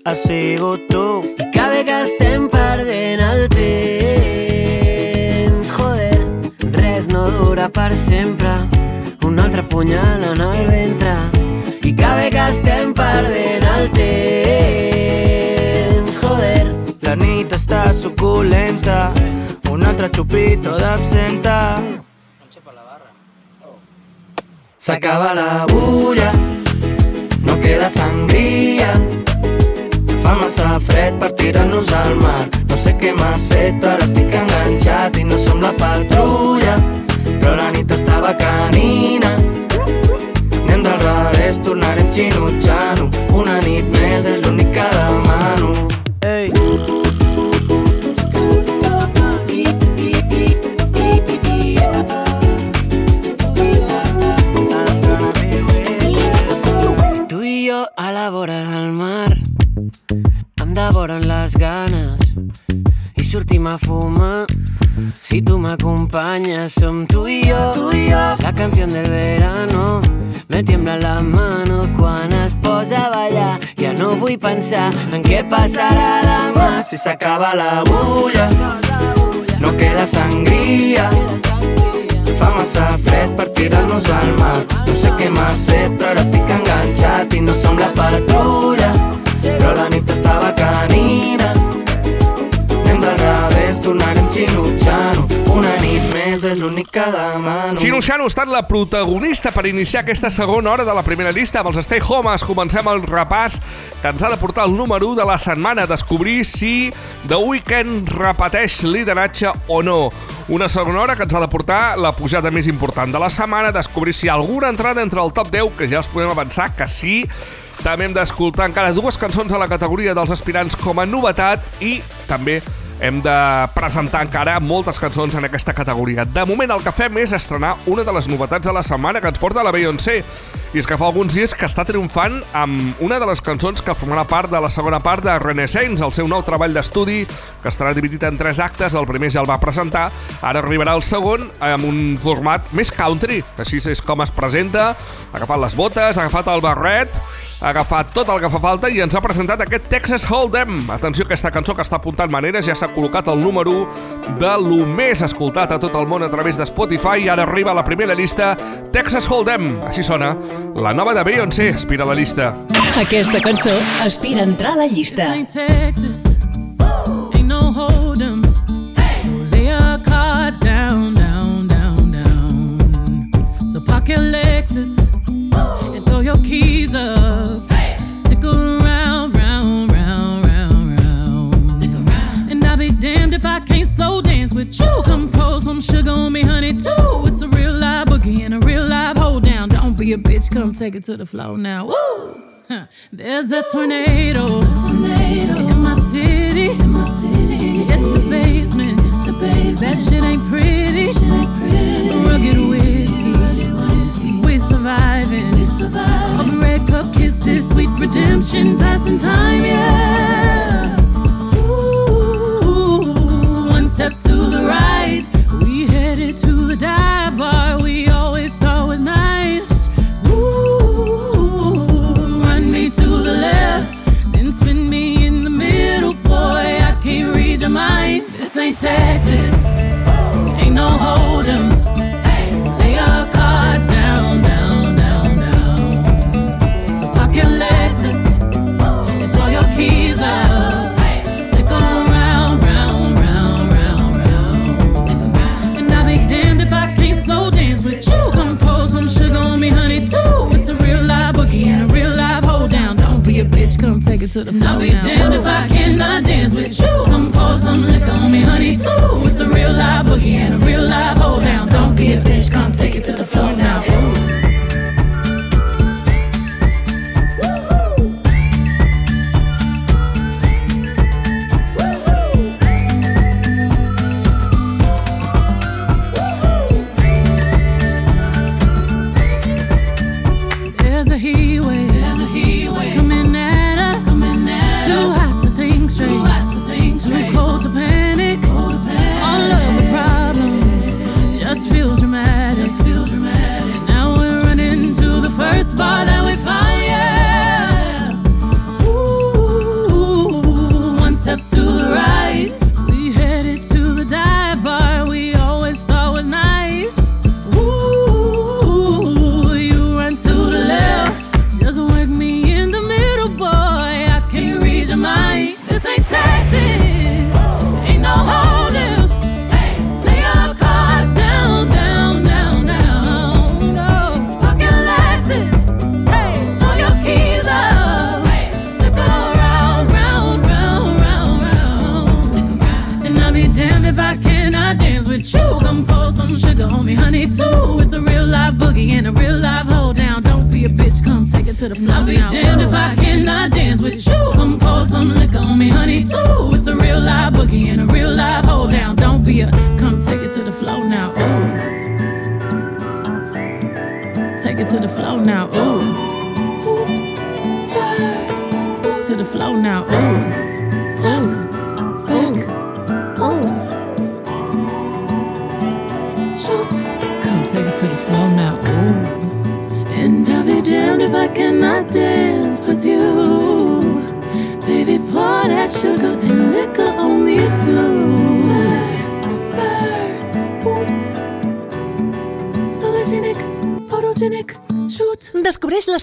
Speaker 18: has sigut tu.
Speaker 25: I que bé que estem perdent el temps, joder, res no dura per sempre, un altre punyal en el ventre. I bé que estem perdent el joder.
Speaker 18: La nit està suculenta, un altre xupito d'absenta.
Speaker 4: S'acaba la bulla, no queda sangria. Fa massa fred per tirar-nos al mar. No sé què m'has fet, però estic enganxat i no som la patrulla. Però la nit estava canina. Del revés, tornarem xinutxant-ho. Una nit més és l'únic que demano.
Speaker 18: Ei.
Speaker 25: Tu i jo a la vora del mar Em devoren les ganes sortim a fumar Si tu m'acompanyes Som tu i jo,
Speaker 18: tu i jo.
Speaker 25: La canción del verano Me tiembla la mano quan es posa a ballar Ja no vull pensar en què passarà demà
Speaker 4: Si s'acaba la bulla, no queda sangria. Fa massa fred per tirar-nos al mar. No sé què m'has fet, però ara estic enganxat i no som la patrulla. Però la nit estava canina. És l'únic que demano.
Speaker 2: Xinoxano ha estat la protagonista per iniciar aquesta segona hora de la primera llista amb els Stay Homes. Comencem el repàs que ens ha de portar el número 1 de la setmana, descobrir si The Weeknd repeteix lideratge o no. Una segona hora que ens ha de portar la pujada més important de la setmana, descobrir si hi ha alguna entrada entre el top 10, que ja us podem avançar que sí, també hem d'escoltar encara dues cançons a la categoria dels aspirants com a novetat i també hem de presentar encara moltes cançons en aquesta categoria. De moment el que fem és estrenar una de les novetats de la setmana que ens porta la Beyoncé. I és que fa alguns dies que està triomfant amb una de les cançons que formarà part de la segona part de Renaissance, el seu nou treball d'estudi, que estarà dividit en tres actes. El primer ja el va presentar, ara arribarà el segon amb un format més country. Així és com es presenta, ha agafat les botes, ha agafat el barret, ha agafat tot el que fa falta i ens ha presentat aquest Texas Hold'em. Atenció, aquesta cançó que està apuntant maneres ja s'ha col·locat al número 1 de lo més escoltat a tot el món a través de Spotify i ara arriba a la primera llista Texas Hold'em. Així sona la nova de Beyoncé, aspira a la llista.
Speaker 1: Aquesta cançó aspira a entrar a la llista.
Speaker 26: ain't Texas. Ain't no hold'em. So lay your cards down, down, down, down. So your Lexus keys up. Stick around, round, round, round, round. Stick around. And I'll be damned if I can't slow dance with you. Come pour some sugar on me, honey, too. It's a real live boogie and a real live hold down. Don't be a bitch, come take it to the floor now. Ooh, There's a tornado. sometimes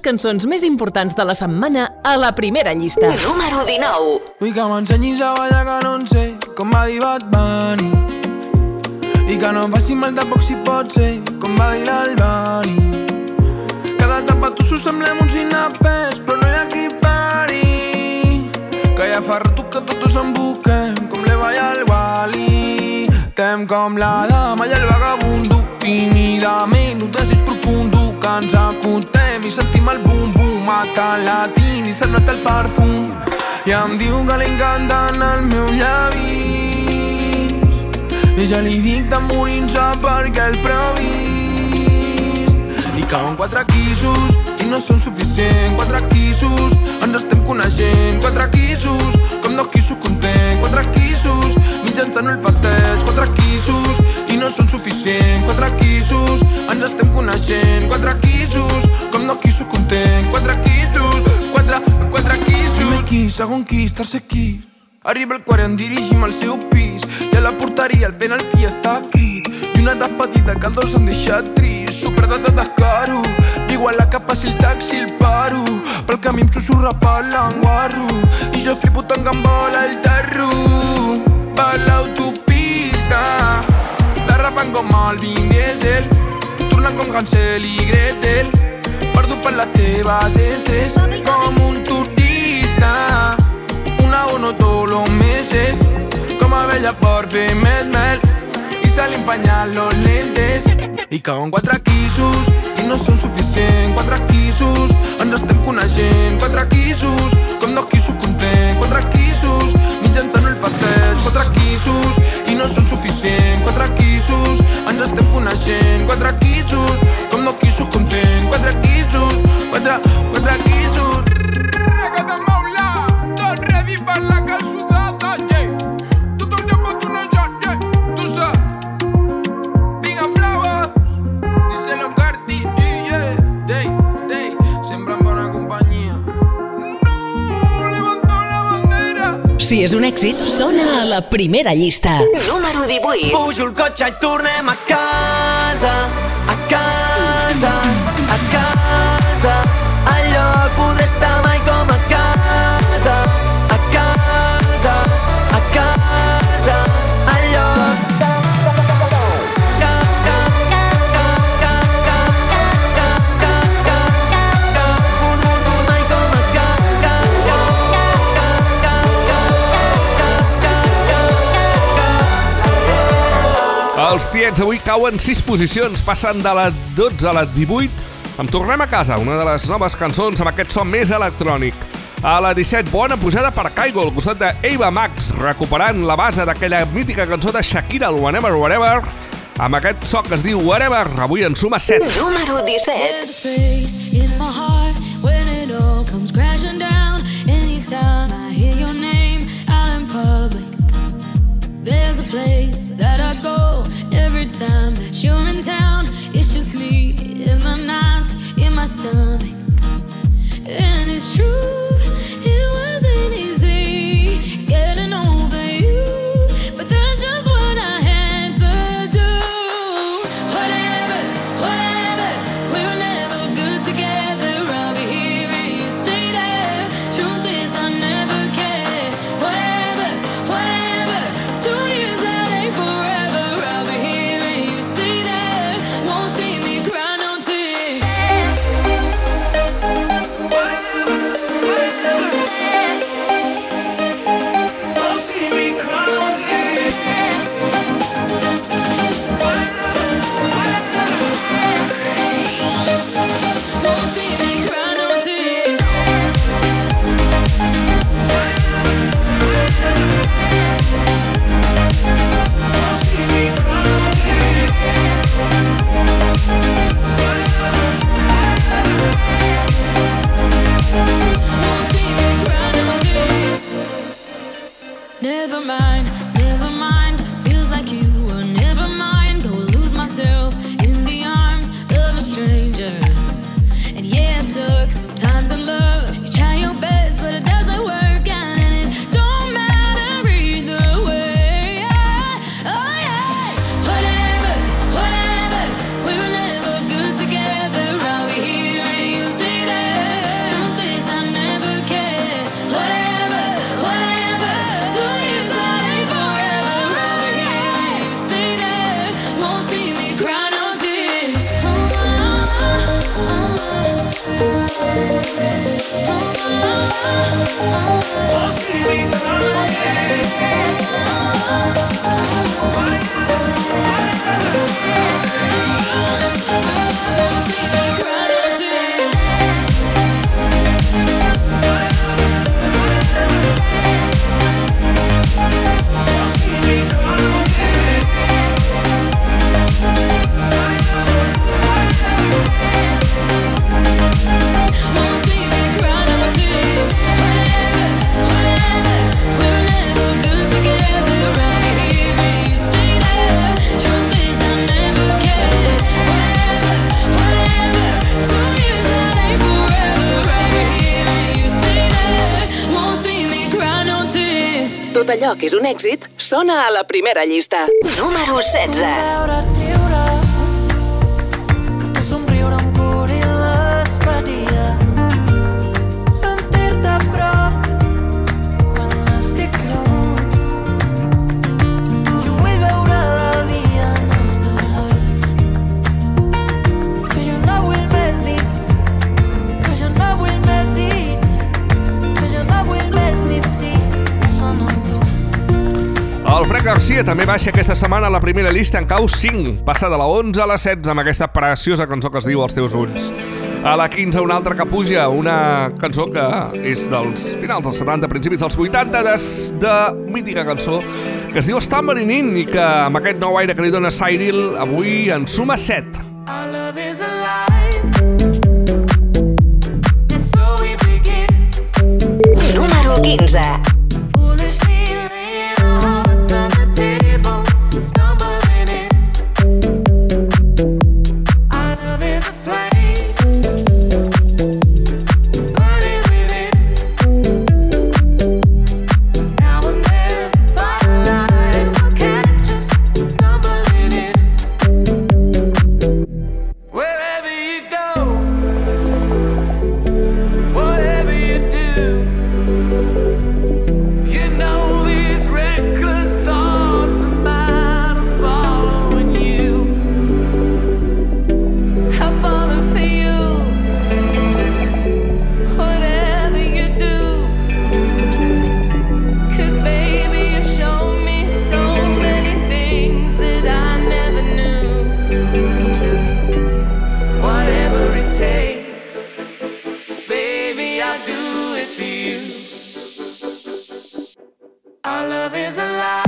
Speaker 26: cançons més importants de la setmana a la primera llista. Número 19.
Speaker 27: Vull que m'ensenyis a ballar que no en sé com va dir Bad Bunny. I que no em faci mal tampoc si pot ser com va dir l'Albani. Cada etapa tu s'ho semblem uns inapers però no hi ha qui pari. Que ja fa rato que tots en busquem com l'Eva i el Wally. Tem com la dama i el vagabundo. Tímidament un desig profundo que ens acotem i sentim el bum-bum mata el latín i se nota el perfum. I em diu que li encanten els meus llavis. I ja li dic de morir-se perquè el previst. I cauen quatre quisos i no són suficients. Quatre quisos ens estem coneixent. Quatre quisos com dos quisos content. Quatre quisos mitjançant olfateig quatre quisos i no són suficients. Quatre quisos ens estem coneixent. Quatre quisos com dos quisos content. Quatre quisos quatre, quatre quisos. Primer quis, segon quis, tercer quis Arriba el quart i dirigim al seu pis. I a la porteria el penalti està escrit i una despedida que els dos han deixat trist superdat de descaro igual la capa si el taxi el paro. Pel camí em susurra per l'enguarro i jo flipo tant que em vola el terro per l'autopista derrapant com el Vin Diesel tornant com Hansel i Gretel. Perdut per les teves esses com un turista un abono todos los meses Como abella por fin mes mel. Y sale empañar los lentes. I cauen quatre quisos i no són suficients Quatre quisos, ens estem coneixent Quatre quisos, com dos quisos content mitjançant el fateig Quatre quisos i no són suficients Quatre quisos, ens estem coneixent Quatre quisos, com dos quisos content Quatre quisos, quatre, quatre quisos
Speaker 26: Si és un èxit, sona a la primera llista. Número 18.
Speaker 23: Pujo el cotxe i tornem a casa, a casa, a casa.
Speaker 2: Els tiets avui cauen 6 posicions, passen de la 12 a la 18. Em tornem a casa, una de les noves cançons amb aquest so més electrònic. A la 17, bona pujada per Kaigo, al costat d'Eva Max, recuperant la base d'aquella mítica cançó de Shakira, el Whenever Whatever, amb aquest so que es diu Whatever, avui en suma 7.
Speaker 26: Número 17.
Speaker 15: There's space in my heart when it all comes crashing down. Anytime there's a place that I go every time that you're in town. It's just me in my nights, in my stomach. And it's true, it wasn't easy getting
Speaker 21: Número 16.
Speaker 2: també baixa aquesta setmana la primera llista en cau 5, passa de la 11 a la 16 amb aquesta preciosa cançó que es diu Els teus ulls. A la 15 una altra que puja, una cançó que és dels finals dels 70, principis dels 80, de, de mítica cançó que es diu Stumbling In i que amb aquest nou aire que li dona Cyril avui en suma 7
Speaker 15: love is alive.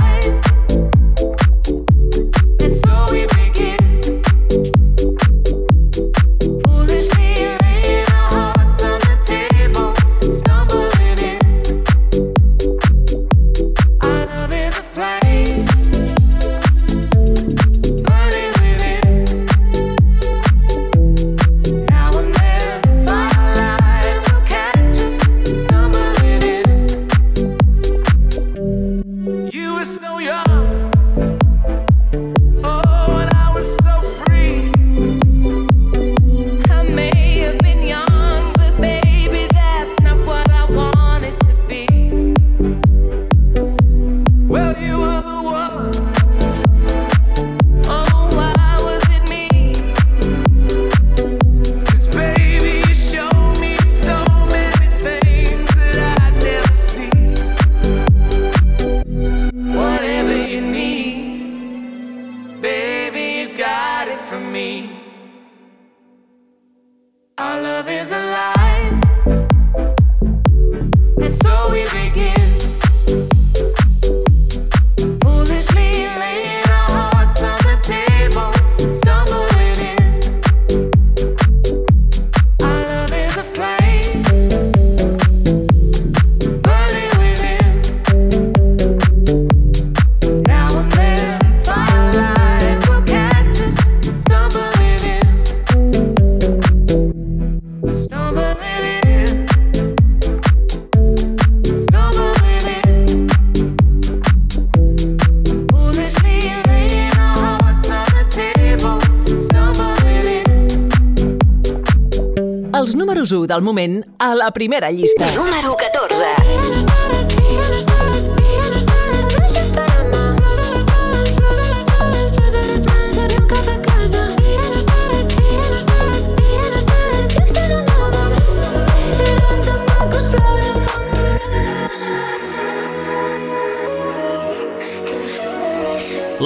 Speaker 21: del moment a la primera llista. Número 14.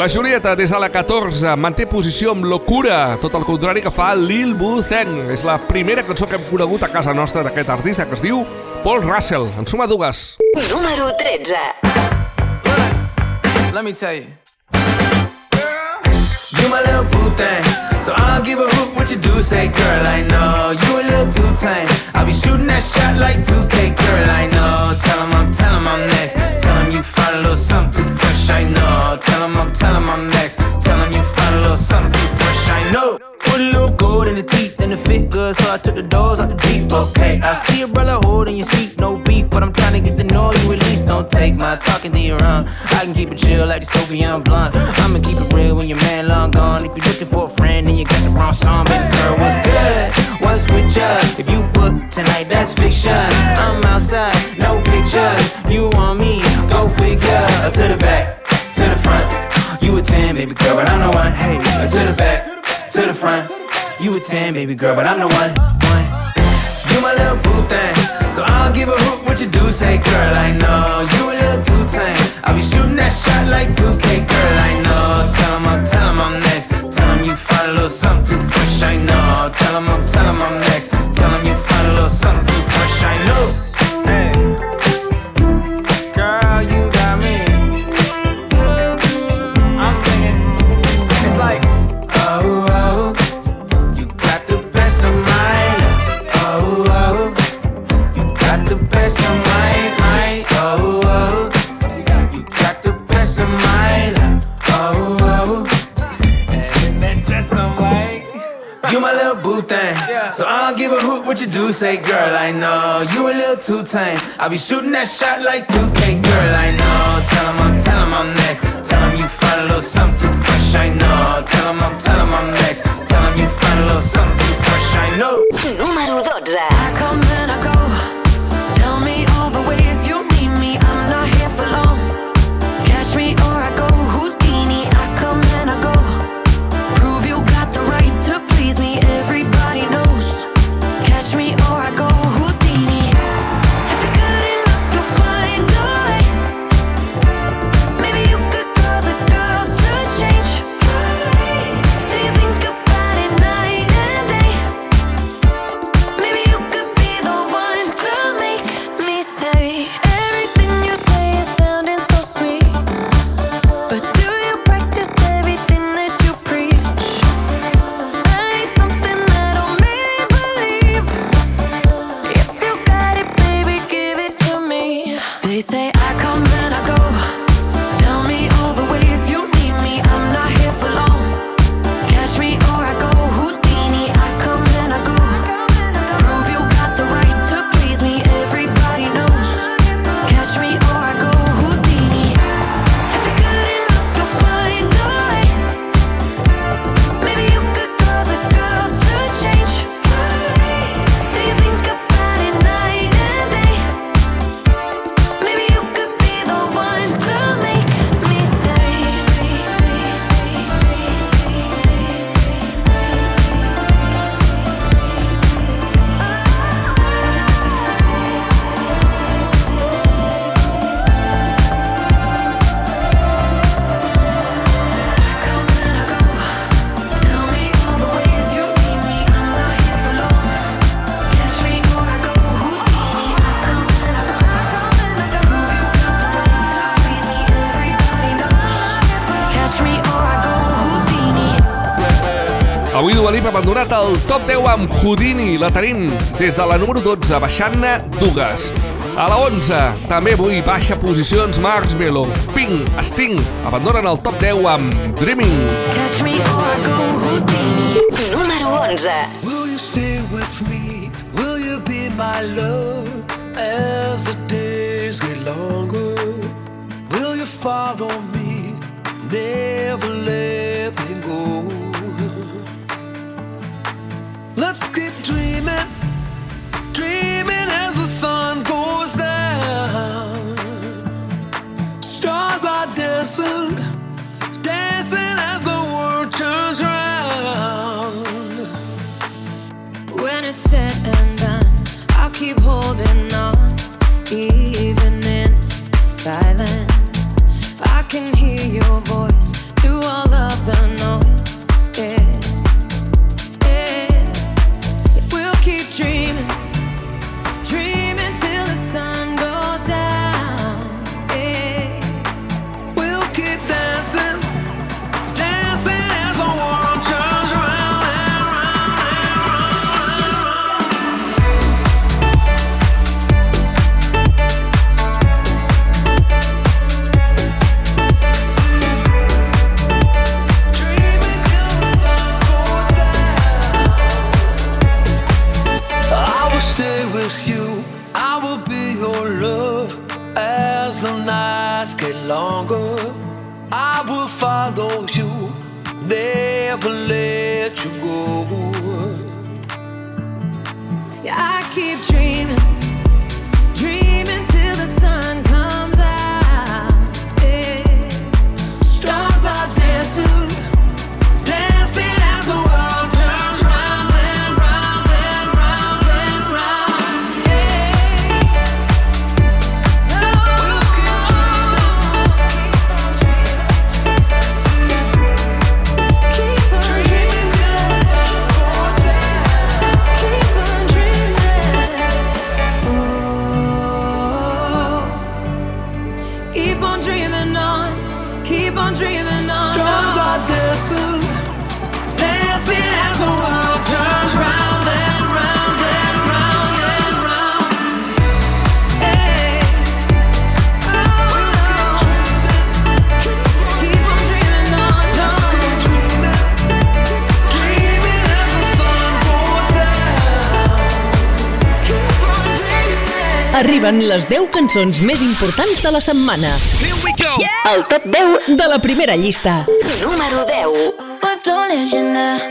Speaker 2: La Julieta, des de la 14, manté posició amb locura, tot el contrari que fa Lil Thang. És la primera cançó que hem conegut a casa nostra d'aquest artista que es diu Paul Russell. En suma dues.
Speaker 10: Número 13.
Speaker 7: Let me tell you. You my little boo thing. So I'll give a hoot what you say, girl, I know you a little too tame. I'll be shooting that shot like 2K, girl, I know. Tell him I'm, tell I'm next. Tell him you find a little something too fresh, I know. Tell him I'm, tell I'm next. Tell him you find a little something too fresh, I know. In the teeth and it fit good, so I took the doors out the deep. Okay, I see a brother holding your seat, no beef, but I'm trying to get the know you at least. Don't take my talking to your own. I can keep it chill like the Soviet blunt. I'ma keep it real when your man long gone. If you're looking for a friend and you got the wrong song, baby girl, what's good? What's with ya? If you book tonight, that's fiction. I'm outside, no pictures. You want me? Go figure. To the back, to the front. You a 10, baby girl, but I'm the one. Hey, to the back, to the front. You a 10, baby girl, but I'm the one. one. You my little boo thing. So I'll give a hoot what you do, say, girl, I know. You a little too tame. I'll be shooting that shot like 2K, girl, I know. Tell him I'm, tell him I'm next. Tell him you find a little something too fresh, I know. Tell him I'm, tell him I'm next. Tell him you find a little something too fresh, I know. I know. You a little too tame. I'll be shooting that shot like 2K, girl, I know. Tell him I'm, tell him I'm next. Tell him you find a little something too fresh, I know. Tell him I'm, tell him I'm next.
Speaker 2: Abandonat el top 10 amb Houdini. La tenim des de la número 12, baixant-ne dues. A la 11, també avui baixa posicions Marshmello. Pink, Sting, abandonen el top 10 amb Dreaming.
Speaker 21: Catch me or I go Houdini.
Speaker 10: Número 11.
Speaker 27: Will you stay with me? Will you be my love as the days get longer? Will you follow me? Never let me go. Let's keep dreaming, dreaming
Speaker 1: Arriben les 10 cançons més importants de la setmana.
Speaker 15: Here we go!
Speaker 1: El top 10 de la primera llista.
Speaker 20: Número 10.
Speaker 22: Fue flow leyenda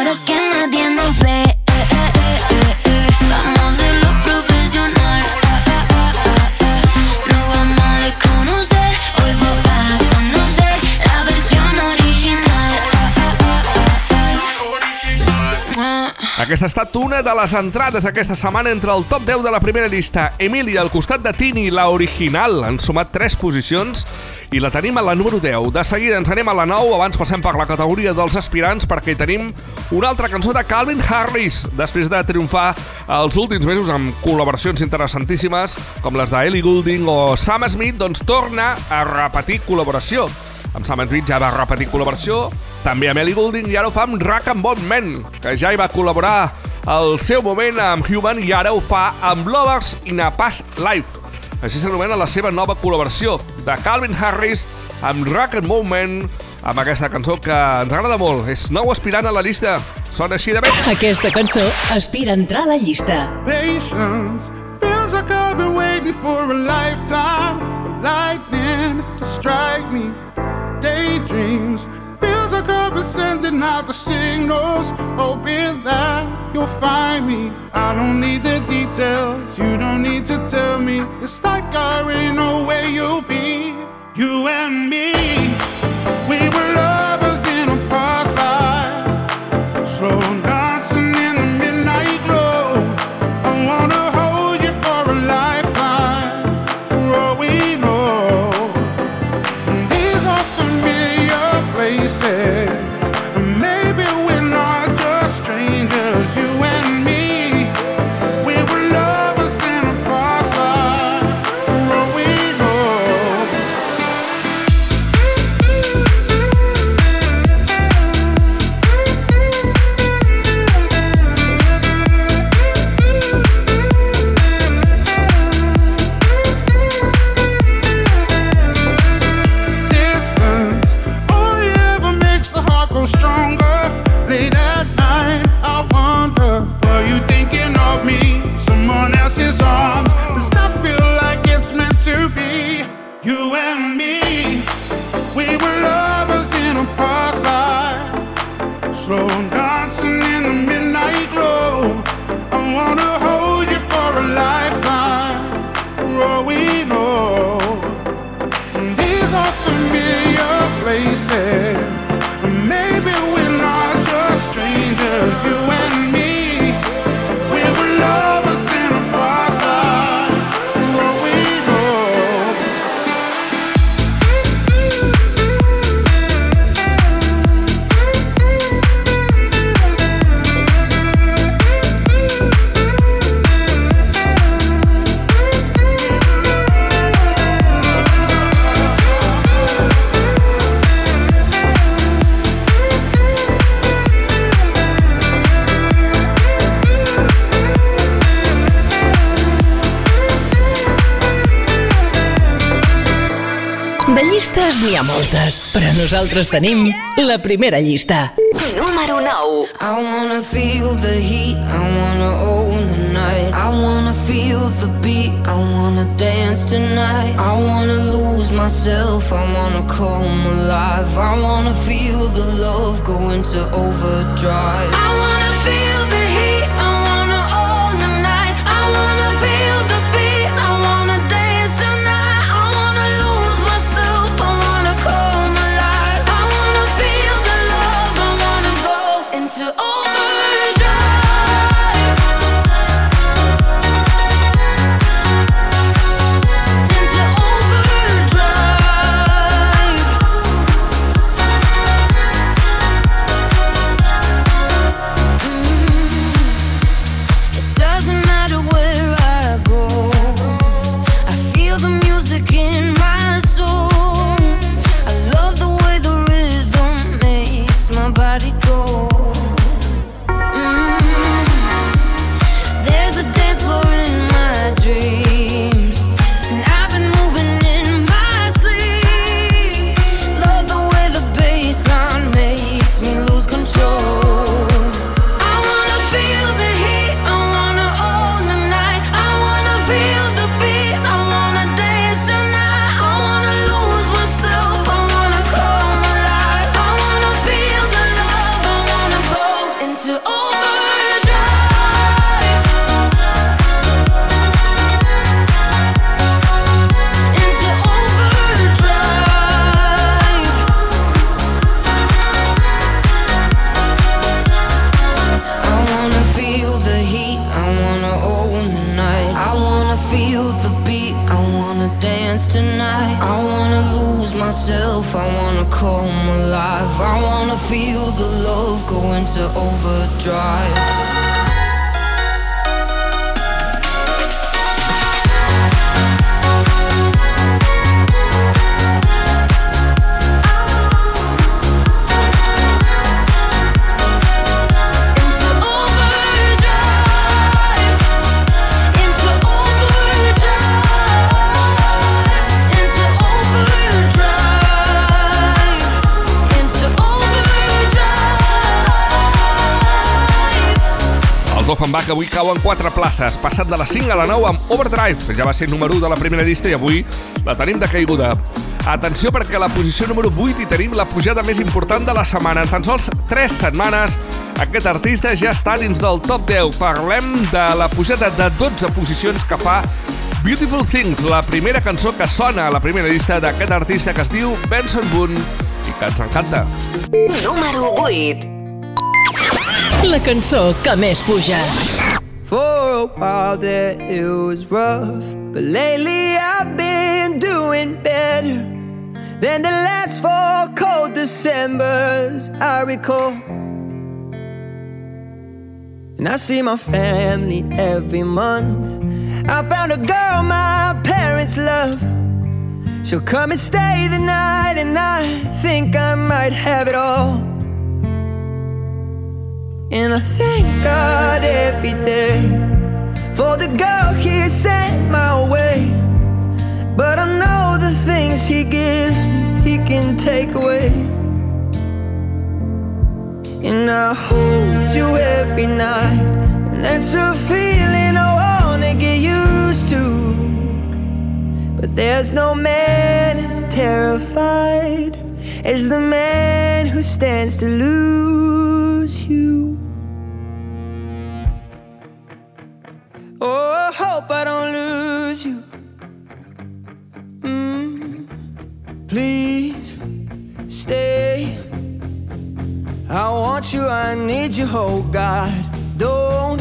Speaker 22: ahora que nadie nos ve eh, eh, eh, eh, eh, profesional. No vamos a Hoy vos conocer La versión original.
Speaker 2: Aquesta ha estat una de les entrades aquesta setmana entre el top 10 de la primera llista. Emily, al costat de Tini, la original, han sumat 3 posicions i la tenim a la número 10. De seguida ens anem a la 9, abans passem per la categoria dels aspirants perquè tenim una altra cançó de Calvin Harris, després de triomfar els últims mesos amb col·laboracions interessantíssimes com les d'Ellie Goulding o Sam Smith, doncs torna a repetir col·laboració. Amb Sam Smith ja va repetir col·laboració, també amb Ellie Goulding i ara ho fa amb Rock and Bone Man, que ja hi va col·laborar al seu moment amb Human i ara ho fa amb Lovers in a Past Life. Així s'anomena la seva nova col·laboració de Calvin Harris amb Rock and Man amb aquesta cançó que ens agrada molt. És nou aspirant a la llista. Sona així de bé.
Speaker 1: Aquesta cançó aspira a entrar a la llista.
Speaker 28: Patience feels like I've been waiting for a lifetime for lightning to strike me. Daydreams feels like I've been sending out the signals, hoping that you'll find me. I don't need the details, you don't need to tell me. It's like I already know where you'll be. You and me, we were lovers
Speaker 1: llistes n'hi ha moltes, però nosaltres tenim la primera llista.
Speaker 10: Número 9.
Speaker 29: I wanna feel the heat, I wanna own the night. I wanna feel the beat, I wanna dance tonight. I wanna lose myself, I wanna come alive. I wanna feel the love go into overdrive. I wanna feel try overdrive.
Speaker 2: Els Offenbach avui cauen 4 places, passat de la 5 a la 9 amb Overdrive. Ja va ser número 1 de la primera llista i avui la tenim de caiguda. Atenció perquè la posició número 8 hi tenim la pujada més important de la setmana. En tan sols 3 setmanes aquest artista ja està dins del top 10. Parlem de la pujada de 12 posicions que fa Beautiful Things, la primera cançó que sona a la primera llista d'aquest artista que es diu Benson Boone i que ens encanta.
Speaker 1: Número 8. La cançó que més puja.
Speaker 13: For a while there it was rough, but lately I've been doing better than the last four cold Decembers I recall. And I see my family every month. I found a girl my parents love. She'll come and stay the night, and I think I might have it all. And I thank God every day for the girl He sent my way. But I know the things He gives me, He can take away. And I hold you every night, and that's a feeling I wanna get used to. But there's no man as terrified as the man who stands to lose you. Hope I don't lose you. Mm, please stay. I want you, I need you, oh God. Don't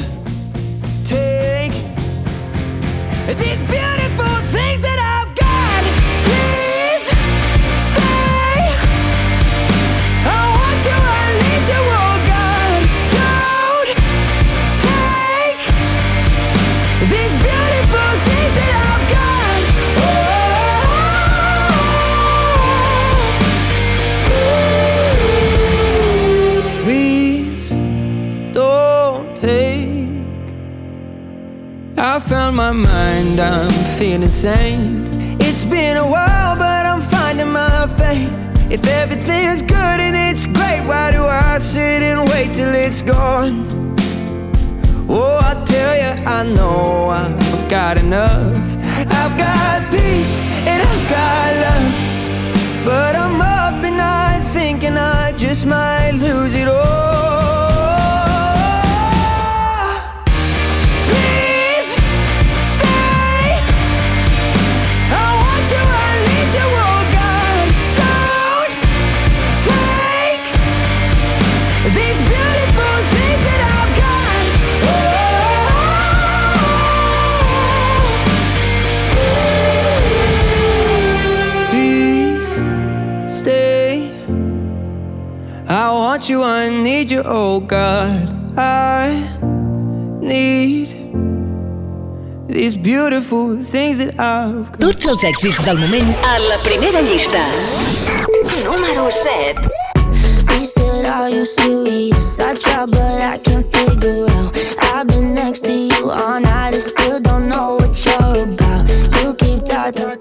Speaker 13: take these beautiful things that I've got. Please stay. My mind, I'm feeling sane. It's been a while, but I'm finding my faith. If everything's good and it's great, why do I sit and wait till it's gone? Oh, I tell you, I know I've got enough. I've got peace and I've got love. But I'm up at night thinking I just might lose it all. You, I need you, oh God. I need these beautiful things that I've got.
Speaker 1: Tots els èxits del moment a la primera llista. Número 7.
Speaker 21: He said, Are you serious? I try, but I can't figure out. I've been next to you all night and still don't know what you're about. You keep talking, talking,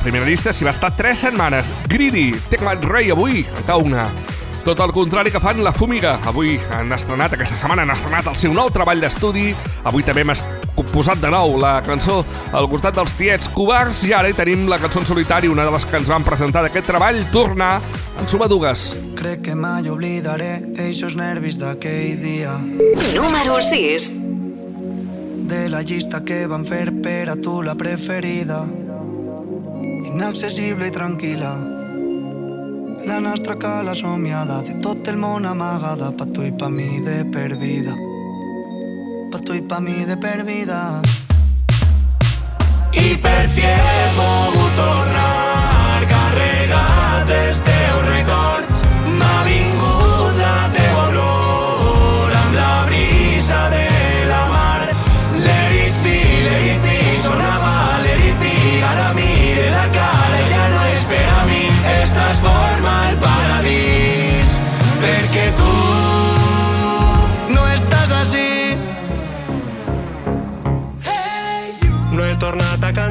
Speaker 2: la primera llista, s'hi va estar 3 setmanes. Greedy, Tecmat Rei, avui, en cau una. Tot el contrari que fan La Fumiga. Avui han estrenat, aquesta setmana han estrenat el seu nou treball d'estudi. Avui també hem posat de nou la cançó al costat dels tiets covards i ara hi tenim la cançó en solitari, una de les que ens van presentar d'aquest treball, Tornar, en suma dues.
Speaker 11: Crec que mai oblidaré eixos nervis d'aquell dia
Speaker 1: Número 6.
Speaker 11: de la llista que van fer per a tu la preferida inaccessible i tranquil·la la nostra cala somiada de tot el món amagada pa tu i pa mi de per vida pa tu i pa mi de per vida
Speaker 30: I per tornar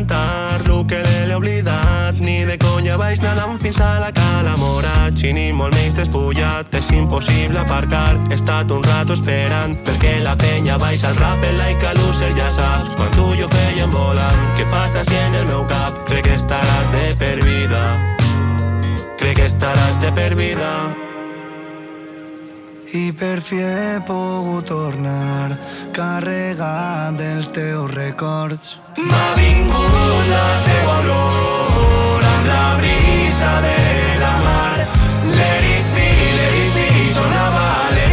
Speaker 30: cantar lo que l'he oblidat. Ni de conya
Speaker 11: vaig nedant fins a la cala mora chini molt menys despullat és impossible aparcar. He estat un rato esperant perquè la penya baix al rap en like a loser ja saps. Quan tu i jo feien volant que fas així en el meu cap? Crec que estaràs de per vida. Crec que estaràs de per vida.
Speaker 31: I per fi he tornar carregat dels teus records.
Speaker 11: M'ha vingut la teua olor la brisa de la mar. Let it be, let sonava let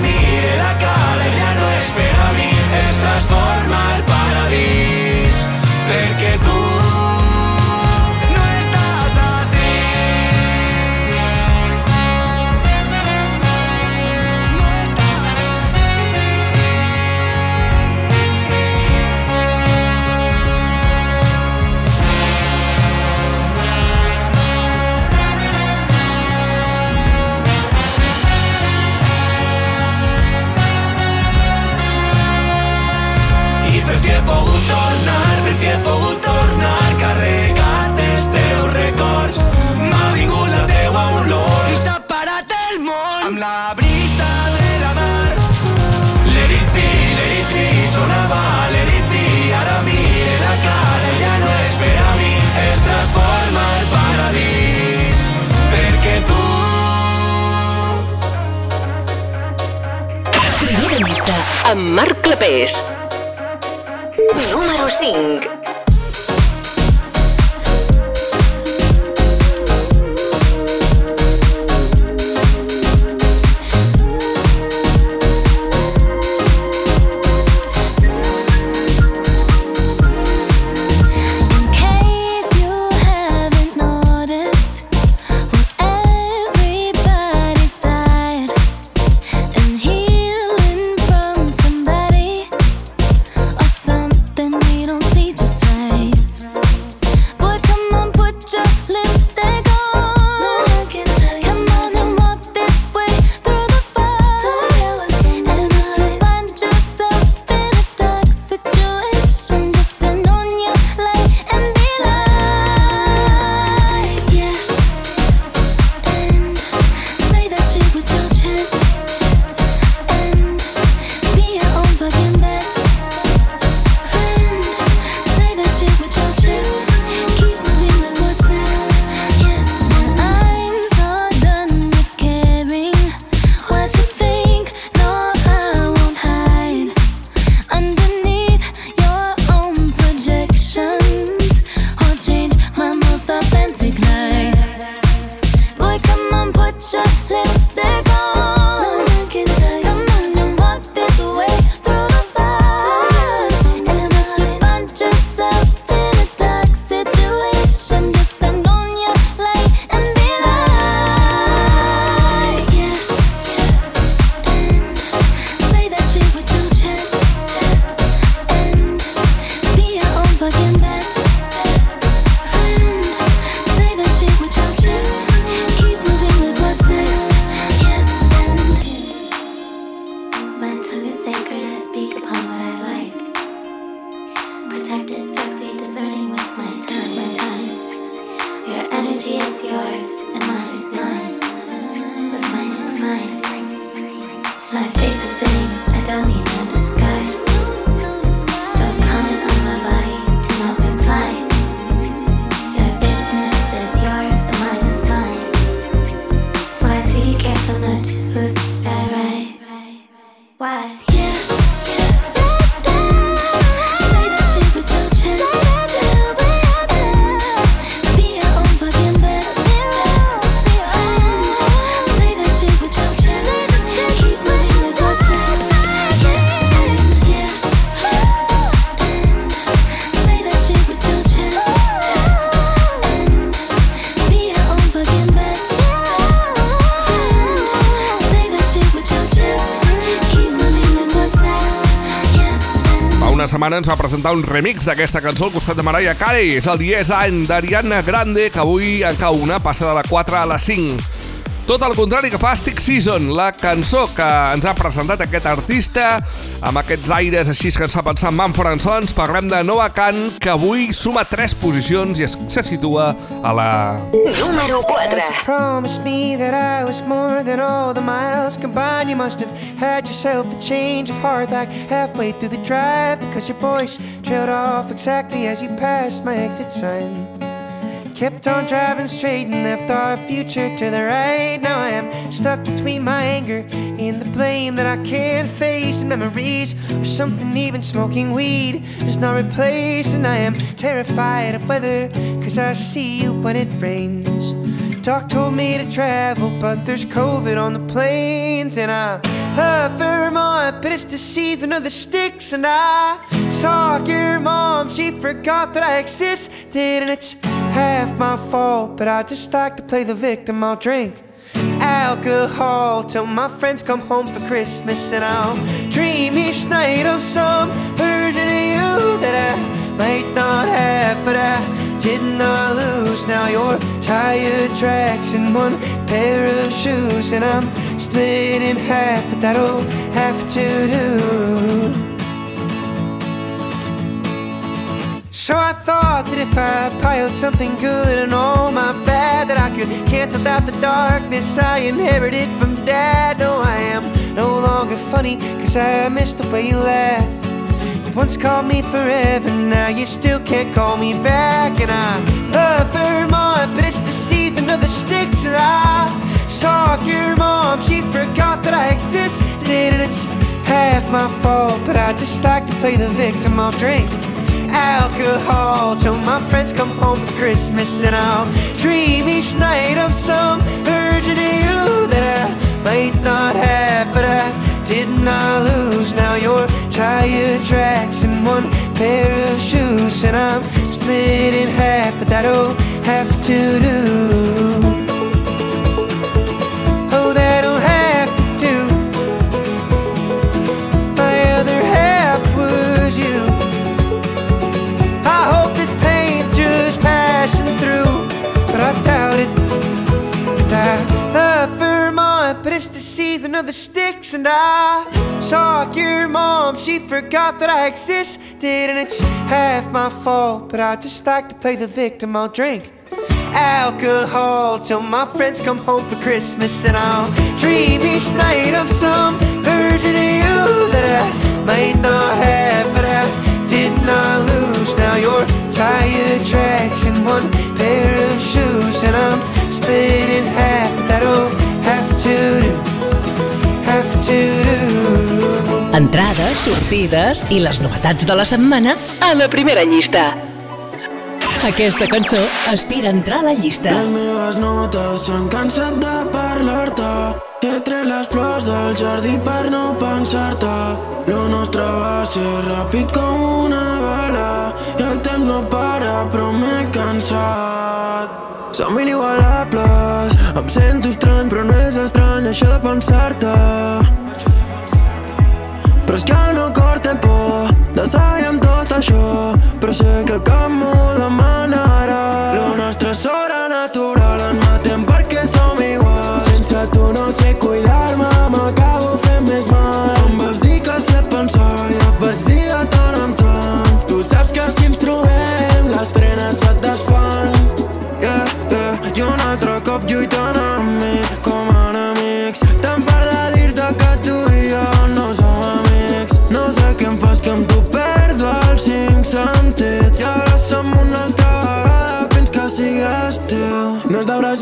Speaker 11: mire la cala i ja no és per a mi. Es transforma el paradís perquè tu I per fi he pogut tornar, per fi he pogut tornar carregat dels teus records. M'ha vingut la teua olor i s'ha parat el món amb la brisa de la mar. Let it be, let it be, sonava let it be. Ara mire la cara, ja no és per a mi, es transforma el paradís. Perquè tu
Speaker 16: Primera llista amb Marc Clapés. Número 5.
Speaker 2: Presentar un remix d'aquesta cançó al costat de Mariah Carey. És el 10 any d'Ariana Grande, que avui en cau una, passa de la 4 a la 5. Tot el contrari que fa Stick Season, la cançó que ens ha presentat aquest artista, amb aquests aires així que ens fa pensar en Manfred Sons, parlem de Noah Khan, que avui suma 3 posicions i es, se situa a la...
Speaker 1: Número 4.
Speaker 32: Promise me that I was more than all the miles combined. You must have had yourself a change of heart like halfway through the drive because your voice trailed off exactly as you passed my exit sign. Kept on driving straight and left our future to the right. Now I am stuck between my anger and the blame that I can't face. And memories or something, even smoking weed does not replace. And I am terrified of weather, cause I see you when it rains. Doc told me to travel, but there's COVID on the planes. And I love Vermont, but it's the season of the sticks. And I saw your mom, she forgot that I existed. And it's half my fault, but I just like to play the victim. I'll drink alcohol till my friends come home for Christmas, and I'll dream each night of some version of you that I might not have, but I did not lose. Now your tire tracks in one pair of shoes, and I'm split in half, but that'll have to do. So I thought that if I piled something good and all my bad, that I could cancel out the darkness I inherited from dad. No, I am no longer funny, cause I missed the way you laughed. You once called me forever, now you still can't call me back. And I love Vermont, but it's the season of the sticks. And I saw your mom, she forgot that I existed. And it's half my fault, but I just like to play the victim. I'll drink alcohol till my friends come home for Christmas and I'll dream each night of some version of you that I might not have, but I did not lose. Now your tire tracks in one pair of shoes, and I'm split in half, but that'll have to do. Of the sticks, and I saw your mom. She forgot that I existed, and it's half my fault, but I just like to play the victim. I'll drink alcohol till my friends come home for Christmas, and I'll dream each night of some version of you that I might not have, but I did not lose. Now your tire tracks in one pair of shoes, and I'm split in half. That'll have to do.
Speaker 1: Entrades, sortides i les novetats de la setmana. A la primera llista. Aquesta cançó aspira a entrar a la llista.
Speaker 11: Les meves notes s'han cansat de parlar-te. He tret les flors del jardí per no pensar-te. Lo nostre va ser ràpid com una bala I el temps no para però m'he cansat. Som inigualables Em sento estrany però no és estrany això de pensar-te. Però és que el meu cor té por de seguir amb tot això. Però sé que el cap m'ho demanarà Lo nostre és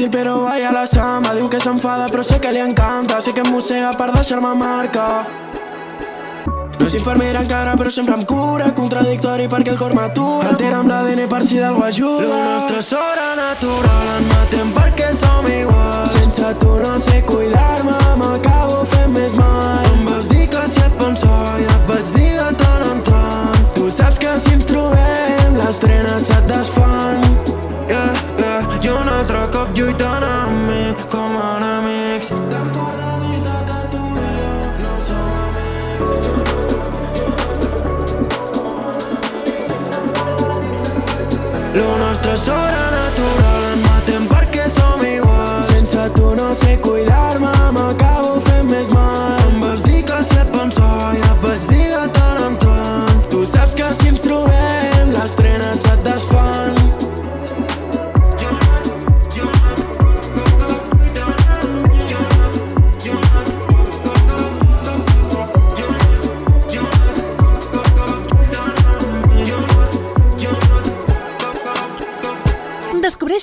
Speaker 11: Brasil però vaya la samba Diu que s'enfada però sé que li encanta. Sé que em mossega per deixar-me marca. No és infermera encara, però sempre em cura Contradictori perquè el cor m'atura. Altera amb l'ADN per si d'algú ajuda Lo nostre és sobrenatural Ens matem perquè som iguals Sense tu no sé cuidar-me M'acabo fent més mal. Em vas dir que si et pensava I et vaig dir de tant en tant. Tu saps que si ens trobem Les trenes se't desfan. Yeah, cop lluitant amb mi Com enemics Tan i Lo nostre és sobrenatural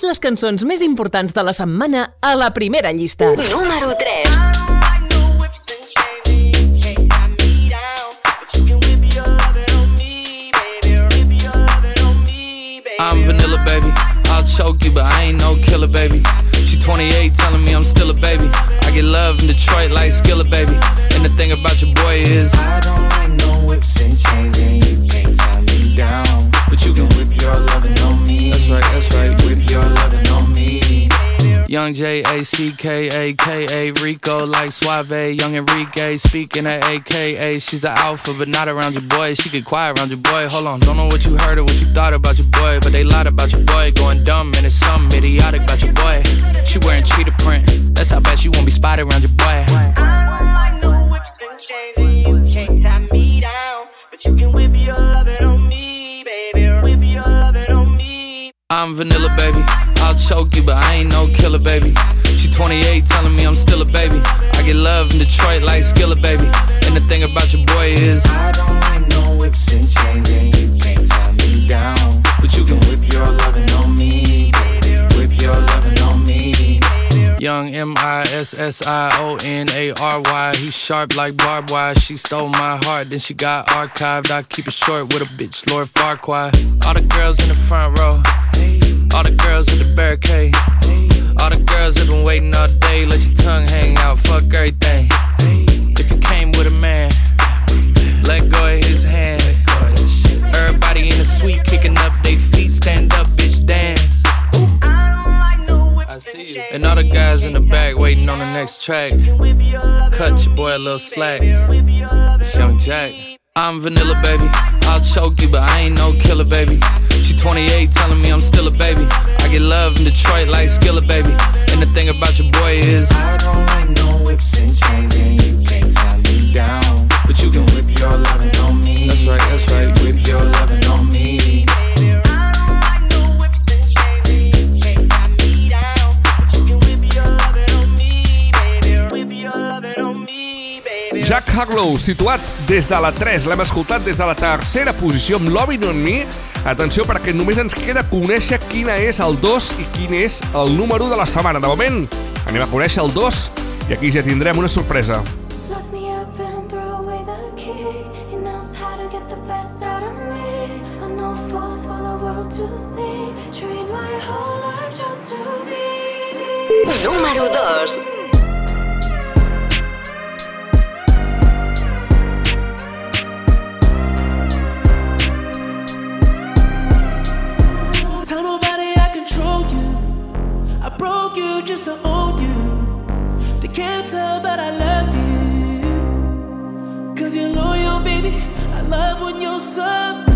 Speaker 11: les
Speaker 1: cançons més importants de la setmana a la primera llista.
Speaker 10: Número
Speaker 33: A C K A K A Rico like Suave, Young Enrique speaking at AKA. She's an alpha, but not around your boy. She get quiet around your boy. Hold on, don't know what you heard or what you thought about your boy, but they lied about your boy. Going dumb and it's something idiotic about your boy. She wearing cheetah print. That's how bad she won't be spotted around your boy.
Speaker 34: I don't like no whips and chains, and you can't tie me down. But you can whip your lovin' on me, baby. Whip your lovin' on me.
Speaker 33: I'm vanilla, baby. I'll choke you, but I ain't no killer, baby. She 28, telling me I'm still a baby. I get love in Detroit like Skillet, baby. And the thing about your boy is
Speaker 7: I don't like no whips and chains, and you can't tie me down.
Speaker 33: But you can
Speaker 7: whip your lovin' on me. Whip your lovin'.
Speaker 33: Young M I S S I O N A R Y. He sharp like barbed wire. She stole my heart, then she got archived. I keep it short with a bitch, Lord Farquhar. All the girls in the front row. All the girls in the barricade. All the girls have been waiting all day. Let your tongue hang out, fuck everything. If you came with a man, let go of his hand. Everybody in the suite kicking up their feet. Stand up, bitch, dance. I see you. And all the guys in the back waiting on the next track. Cut your boy a little slack. It's Young Jack. I'm vanilla, baby. I'll choke you, but I ain't no killer, baby. She 28, telling me I'm still a baby. I get love in Detroit like Skillet, baby. And the thing about your boy is
Speaker 7: I don't like no whips and chains, and you can't tie me down.
Speaker 33: But you can
Speaker 7: whip your lovin' on me.
Speaker 33: That's right, that's right.
Speaker 7: Whip your lovin' on me.
Speaker 2: Jack Harlow, situat des de la 3, l'hem escoltat des de la tercera posició amb Lovin' On Me. Atenció, perquè només ens queda conèixer quina és el 2 i quin és el número de la setmana. De moment, anem a conèixer el 2 i aquí ja tindrem una sorpresa.
Speaker 10: Número 2
Speaker 15: I broke you just to own you. They can't tell, but I love you. Cause you're loyal, baby. I love when you're submissive.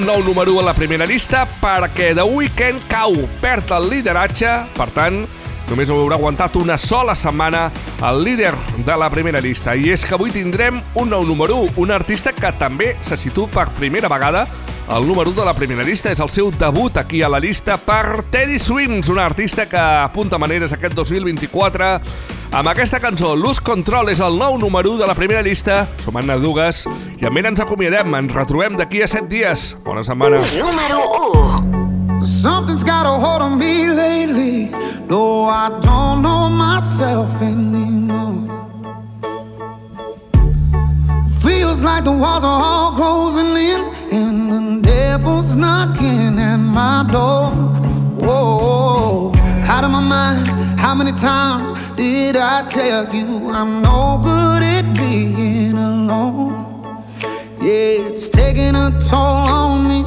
Speaker 2: Tindrem nou número 1 a la primera llista perquè The Weeknd cau, perd el lideratge, per tant, només haurà aguantat una sola setmana el líder de la primera llista. I és que avui tindrem un nou número 1, un artista que també se situa per primera vegada el número 1 de la primera llista és el seu debut aquí a la llista per Teddy Swims, un artista que apunta maneres aquest 2024 amb aquesta cançó. Lose Control és el nou número 1 de la primera llista. Som Anna Dugas i amb ell ens acomiadem. Ens retrobem d'aquí a 7 dies. Bona setmana.
Speaker 10: Número 1.
Speaker 4: Something's got a hold on me lately. No, I don't know myself anymore. Feels like the walls are all closing in, and the devil's knocking at my door. Whoa, out of my mind. How many times did I tell you I'm no good at being alone? Yeah, it's taking a toll on me.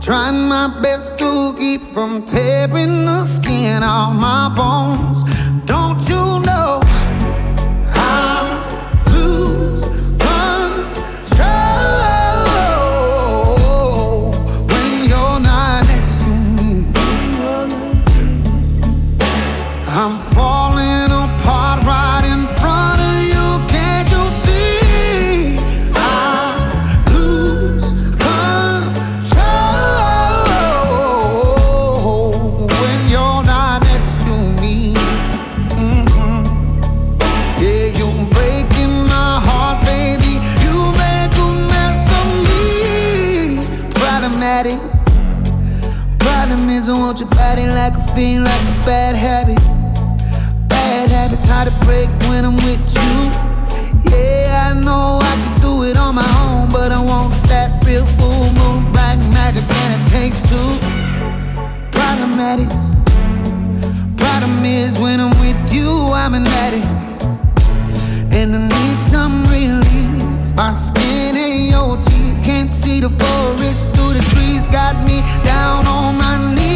Speaker 4: Trying my best to keep from tearing the skin off my bones. Don't you know? Two. Problematic. Problem is, when I'm with you, I'm an addict, and I need some relief. My skin ain't teeth, can't see the forest through the trees. Got me down on my knees,